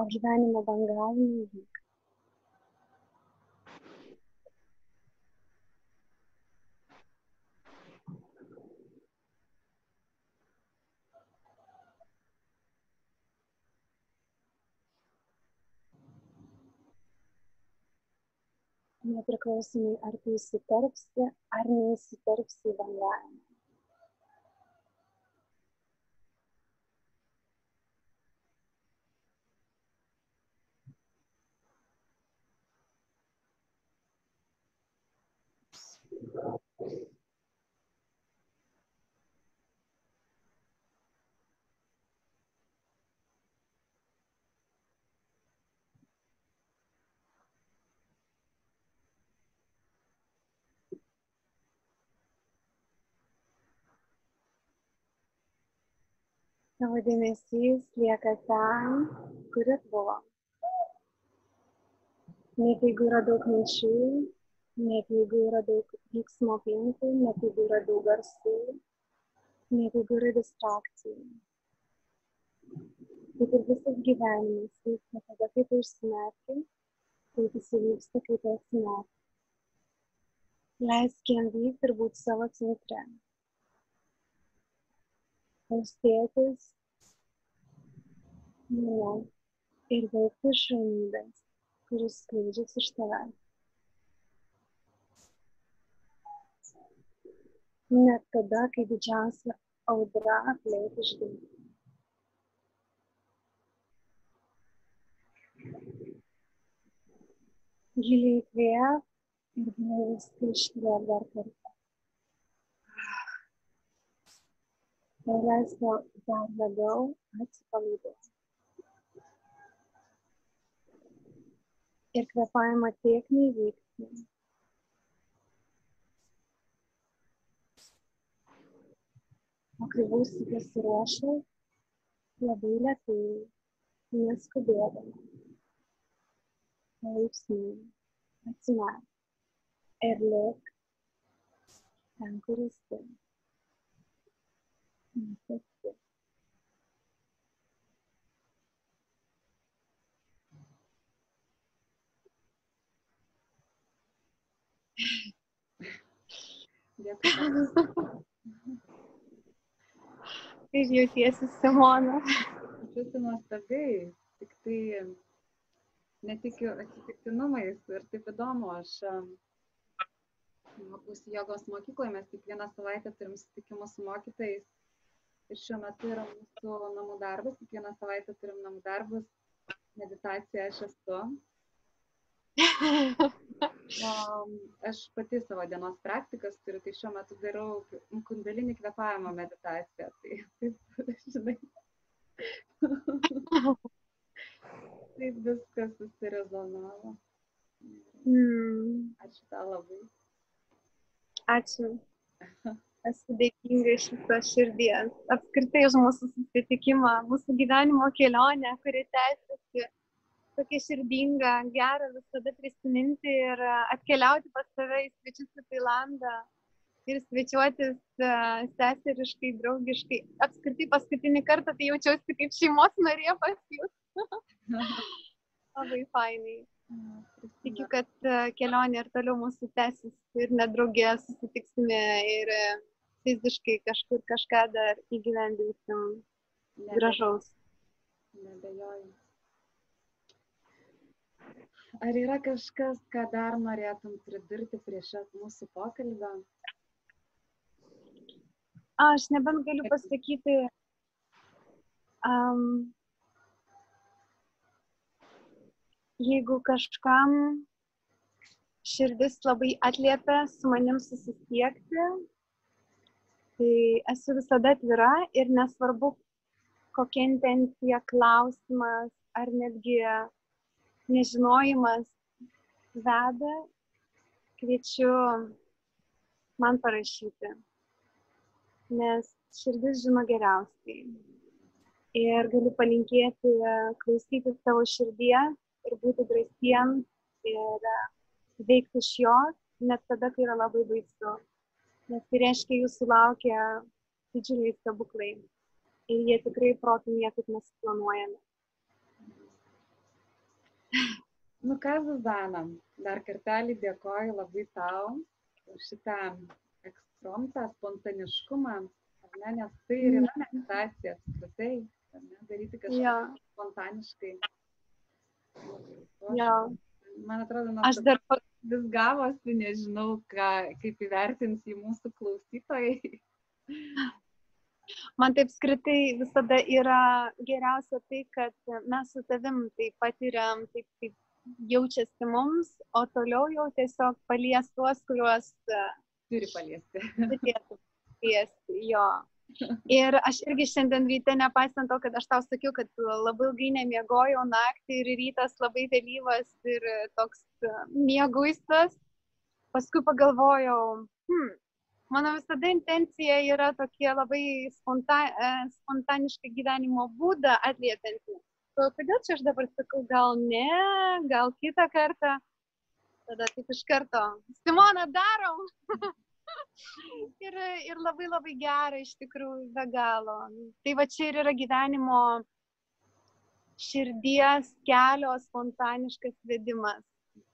O gyvenimo bangavimai nepriklausomai ar tu įsiterpsi ar neįsiterpsi į bendravimą. Tavo dėmesys lieka ten, kur ir buvo. Net jeigu yra daug minčių, net jeigu yra daug vyksmo aplinkui, net jeigu yra daug garsų, net jeigu yra distrakcijų. Kaip ir visas gyvenimas vyksta tada, kai tu užsimerki, taip jis vyksta, kai tu atsimerki. Leisk jam vykti ir būti savo centre. Tavs tėtis nu, ir iš ramybės, kuris skleidžiasi iš tavęs. Net tada, kai didžiausia audra aplink išdėti. Giliai įkvėp ir giliai viską iškvėp dar kartą. Leisk tau dar labiau atsipalaiduoti. Ir kvepavimo tiekmei vykti. O kai būsi pasiruošęs, labai lietai, neskubėdama, palaipsniui atsimerk ir lik ten, kur esi. Tau. Kaip jautiesi, Simona? Jaučiuosi nuostabiai, tik tai netikiu atsitiktinumais ir taip įdomu, aš em, mokiausi jogos mokykloje, mes kiekvieną savaitę turim susitikimus su mokytais šiuo metu yra mūsų namų darbas, kiekvieną savaitę turim namų darbus, meditacija aš esu. O, aš pati savo dienos praktikas turiu, tai šiuo metu darau kundalinį kvepavimo meditaciją. Tai taip, žinai. taip viskas susirezonavo. Mm, Ačiū tau labai. ačiū. Esu dėkinga iš viso širdies. Apskritai už mūsų susitikimą, mūsų gyvenimo kelionę, kuri tęsiasi. Tokia širdinga, gera visada prisiminti ir a, atkeliauti pas tave į svečius į Tailandą ir svečiuotis a, seseriškai, draugiškai. Apskritai paskutinį kartą tai jaučiausi kaip šeimos narė pas jūs. Labai fainai. Tikiu, kad e, kelionė ir toliau mūsų tęsis ir nedraugė susitiksime ir e, fiziškai kažkur kažką dar įgyvendinsim Nebe- gražaus. Nebejoju. Ar yra kažkas, ką dar norėtum pridurti prie šio mūsų pokalbio? Aš nebent galiu pasakyti, um, jeigu kažkam širdis labai atliepia su manim susisiekti, tai esu visada atvira ir nesvarbu, kokia intencija, klausimas ar netgi nežinojimas veda, kviečiu man parašyti, nes širdis žino geriausiai. Ir galiu palinkėti klausyti savo širdies ir būti drąsiems ir veikti iš jos, net tada, kai yra labai baisu. Nes tai reiškia, jūsų laukia didžiuliai stebuklai. Ir jie tikrai protų niekaip nesiplanuojami. Nu ką, Zuzana, dar kartelį dėkoju labai tau už šitą ekspromtą, spontaniškumą, ne, nes tai ir yra meditacija apskritai, ne, daryti kažką Jo, spontaniškai. jo. Man atrodo, Aš nuostabu. dar pa- vis gavosi, nežinau, ką, kaip įvertins į mūsų klausytojai. man taip skritai visada yra geriausia tai, kad mes su tavim tai patiriam, taip kaip jaučiasi mums, o toliau jau tiesiog palies tuos, kuriuos turi paliesti. Turėtų paliesti, jo. Ir aš irgi šiandien ryte, nepaisant to, kad aš tau sakiau, kad labai ilgai nemiegojau naktį ir rytas labai vėlyvas ir toks mieguistas, paskui pagalvojau, hmm, mano visada intencija yra tokie labai sponta, spontanišką gyvenimo būdą atliepianti. Kodėl čia aš dabar sakau, gal ne, gal kitą kartą. Tada taip iš karto, Simona, darom. ir, ir labai labai gera iš tikrųjų be galo. Tai va čia ir yra gyvenimo širdies kelio spontaniškas vedimas.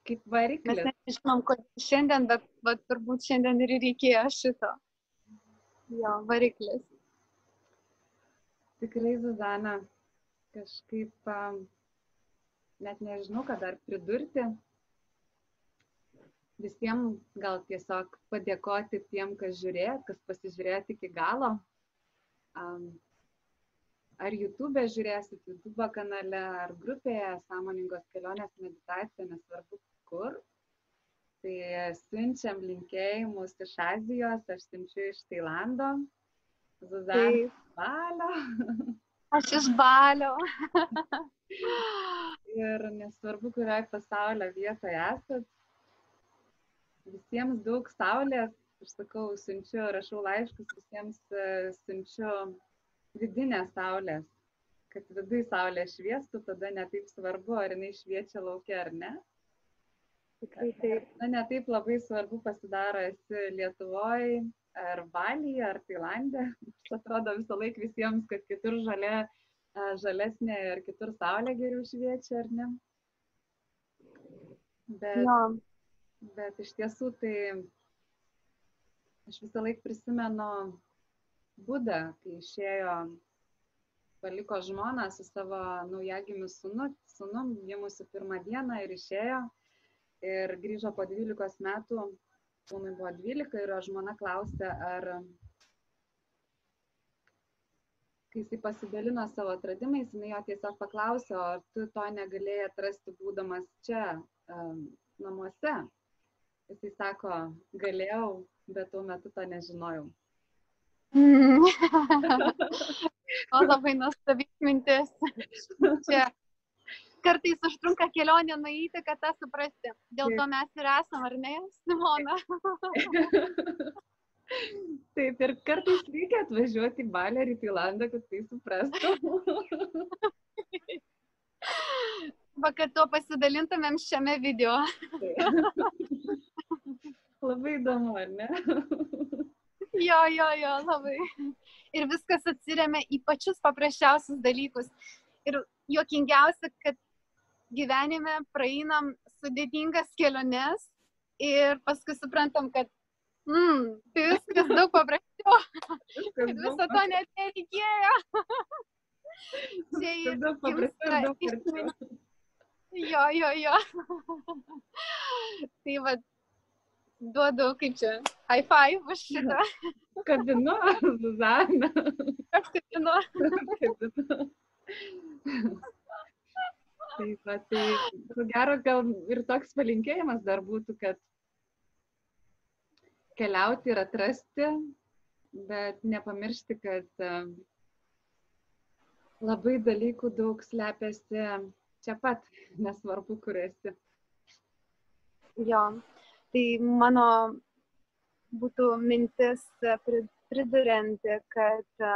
Kaip variklis. Mes nežinom, kad šiandien, bet, bet turbūt šiandien ir reikėjo šito. Jo, variklis. Tikrai, Zuzana, kažkaip um, net nežinau, ką dar pridurti visiems gal tiesiog padėkoti tiem, kas žiūrėjo, kas pasižiūrėjo iki galo. Um, ar YouTube žiūrėsit, YouTube kanale, ar grupėje Sąmoningos kelionės meditacija, nesvarbu kur. Tai siunčiam linkėjimus iš Azijos, aš siunčiu iš Tailando. Zuzana Balio. Aš iš Balio. ir nesvarbu, kurioje pasaulio vietoje esat, visiems daug saulės, aš sakau, siunčiu, rašau laiškus, visiems e, siunčiu vidinės saulės, kad vidui saulė šviestų, tada netaip svarbu, ar jinai šviečia laukia ar ne. Tikrai taip. Na, netaip labai svarbu pasidaro, esi Lietuvoje, ar Balyje, ar Tailandė. Aš atrodo visą laiką visiems, kad kitur žalia, e, žalesnė ir kitur saulė geriau šviečia, ar ne. Bet, jo bet iš tiesų tai aš visą laiką prisimenu Budą, kai išėjo, paliko žmoną su savo naujagimiu sunu, sunum, gimusi pirmą dieną ir išėjo. Ir grįžo po 12 metų, sūnui buvo 12 ir žmona klausė, ar kai jisai pasidalino savo atradimais, jinai jo tiesiog paklausė, ar tu to negalėjai atrasti būdamas čia, um, namuose. Jisai sako, galėjau, bet tuo metu to nežinojau. O labai nuostabi mintis. Čia kartais užtrunka kelionė nueiti, kad tą suprasti. Dėl to mes ir esam, ar ne, Simona? Taip, ir kartais reikia atvažiuoti į Balį ar į Tailandą, kad tai suprastų. Va, kad to pasidalintumėm šiame video. Labai įdomu, ar ne? jo, jo, jo, labai. Ir viskas atsiriamia į pačius paprasčiausius dalykus. Ir juokingiausia, kad gyvenime praeinam sudėtingas keliones ir paskui suprantam, kad mm, tai viskas daug paprasčiau. kad viso to net nereikėjo. Čia ir daug paprasčiau. Jo, jo, jo. tai vad, duodu, kaip čia, high five už šitą. Kabinu, Zuzana. Kabinu. Kabinu. Taip, va, tai ko gero gal ir toks palinkėjimas dar būtų, kad keliauti ir atrasti, bet nepamiršti, kad labai dalykų daug slepiasi čia pat, nesvarbu, kur esi. Jo, Tai mano būtų mintis e, pridurianti, kad e,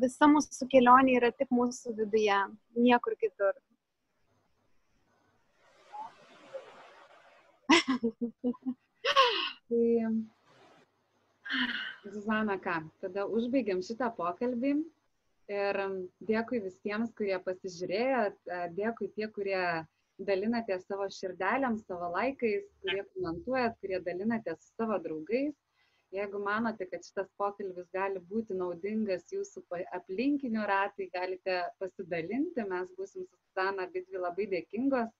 visa mūsų kelionė yra tik mūsų viduje, niekur kitur. tai, Zuzana, ką, tada užbaigiam šitą pokalbį ir dėkui visiems, kurie pasižiūrėjo, e, dėkui tie, kurie dalinatės savo širdelėm, savo laikais, kurie komentuojat, kurie dalinatės su savo draugais. Jeigu manote, kad šitas pokalbis gali būti naudingas jūsų aplinkinių ratai, galite pasidalinti, mes busim su Zuzana abidvi labai dėkingos.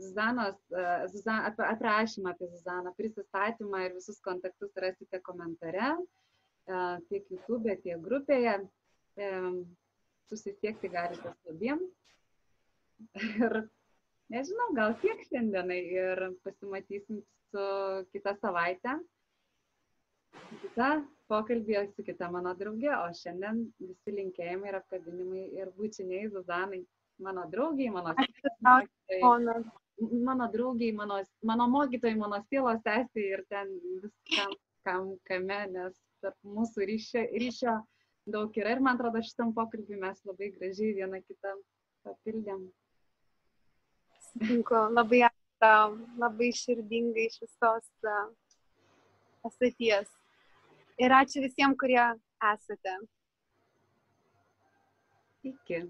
Zuzanos, Zuzan, aprašymą apie Zuzaną, prisistatymą ir visus kontaktus rasite komentare, tiek YouTube, tiek grupėje. Susisiekti galite su abiem. Ir nežinau, gal tiek šiandienai ir pasimatysim su kitą savaitę. Kita pokalbį su kita mano draugė, o šiandien visi linkėjimai ir apkabinimai ir būčiniai Zuzanai, mano draugiai, mano Ona. mano draugiai, mano, mano mokytojai, mano sielos sesė ir ten viskam, kam, kame, nes tarp mūsų ryšio, ryšio daug yra ir man atrodo šitam pokalbį mes labai gražiai vieną kitą papildėm. Sutinku, labai ačiū labai širdingai iš visos pasaties. Ir ačiū visiems, kurie esate. Iki.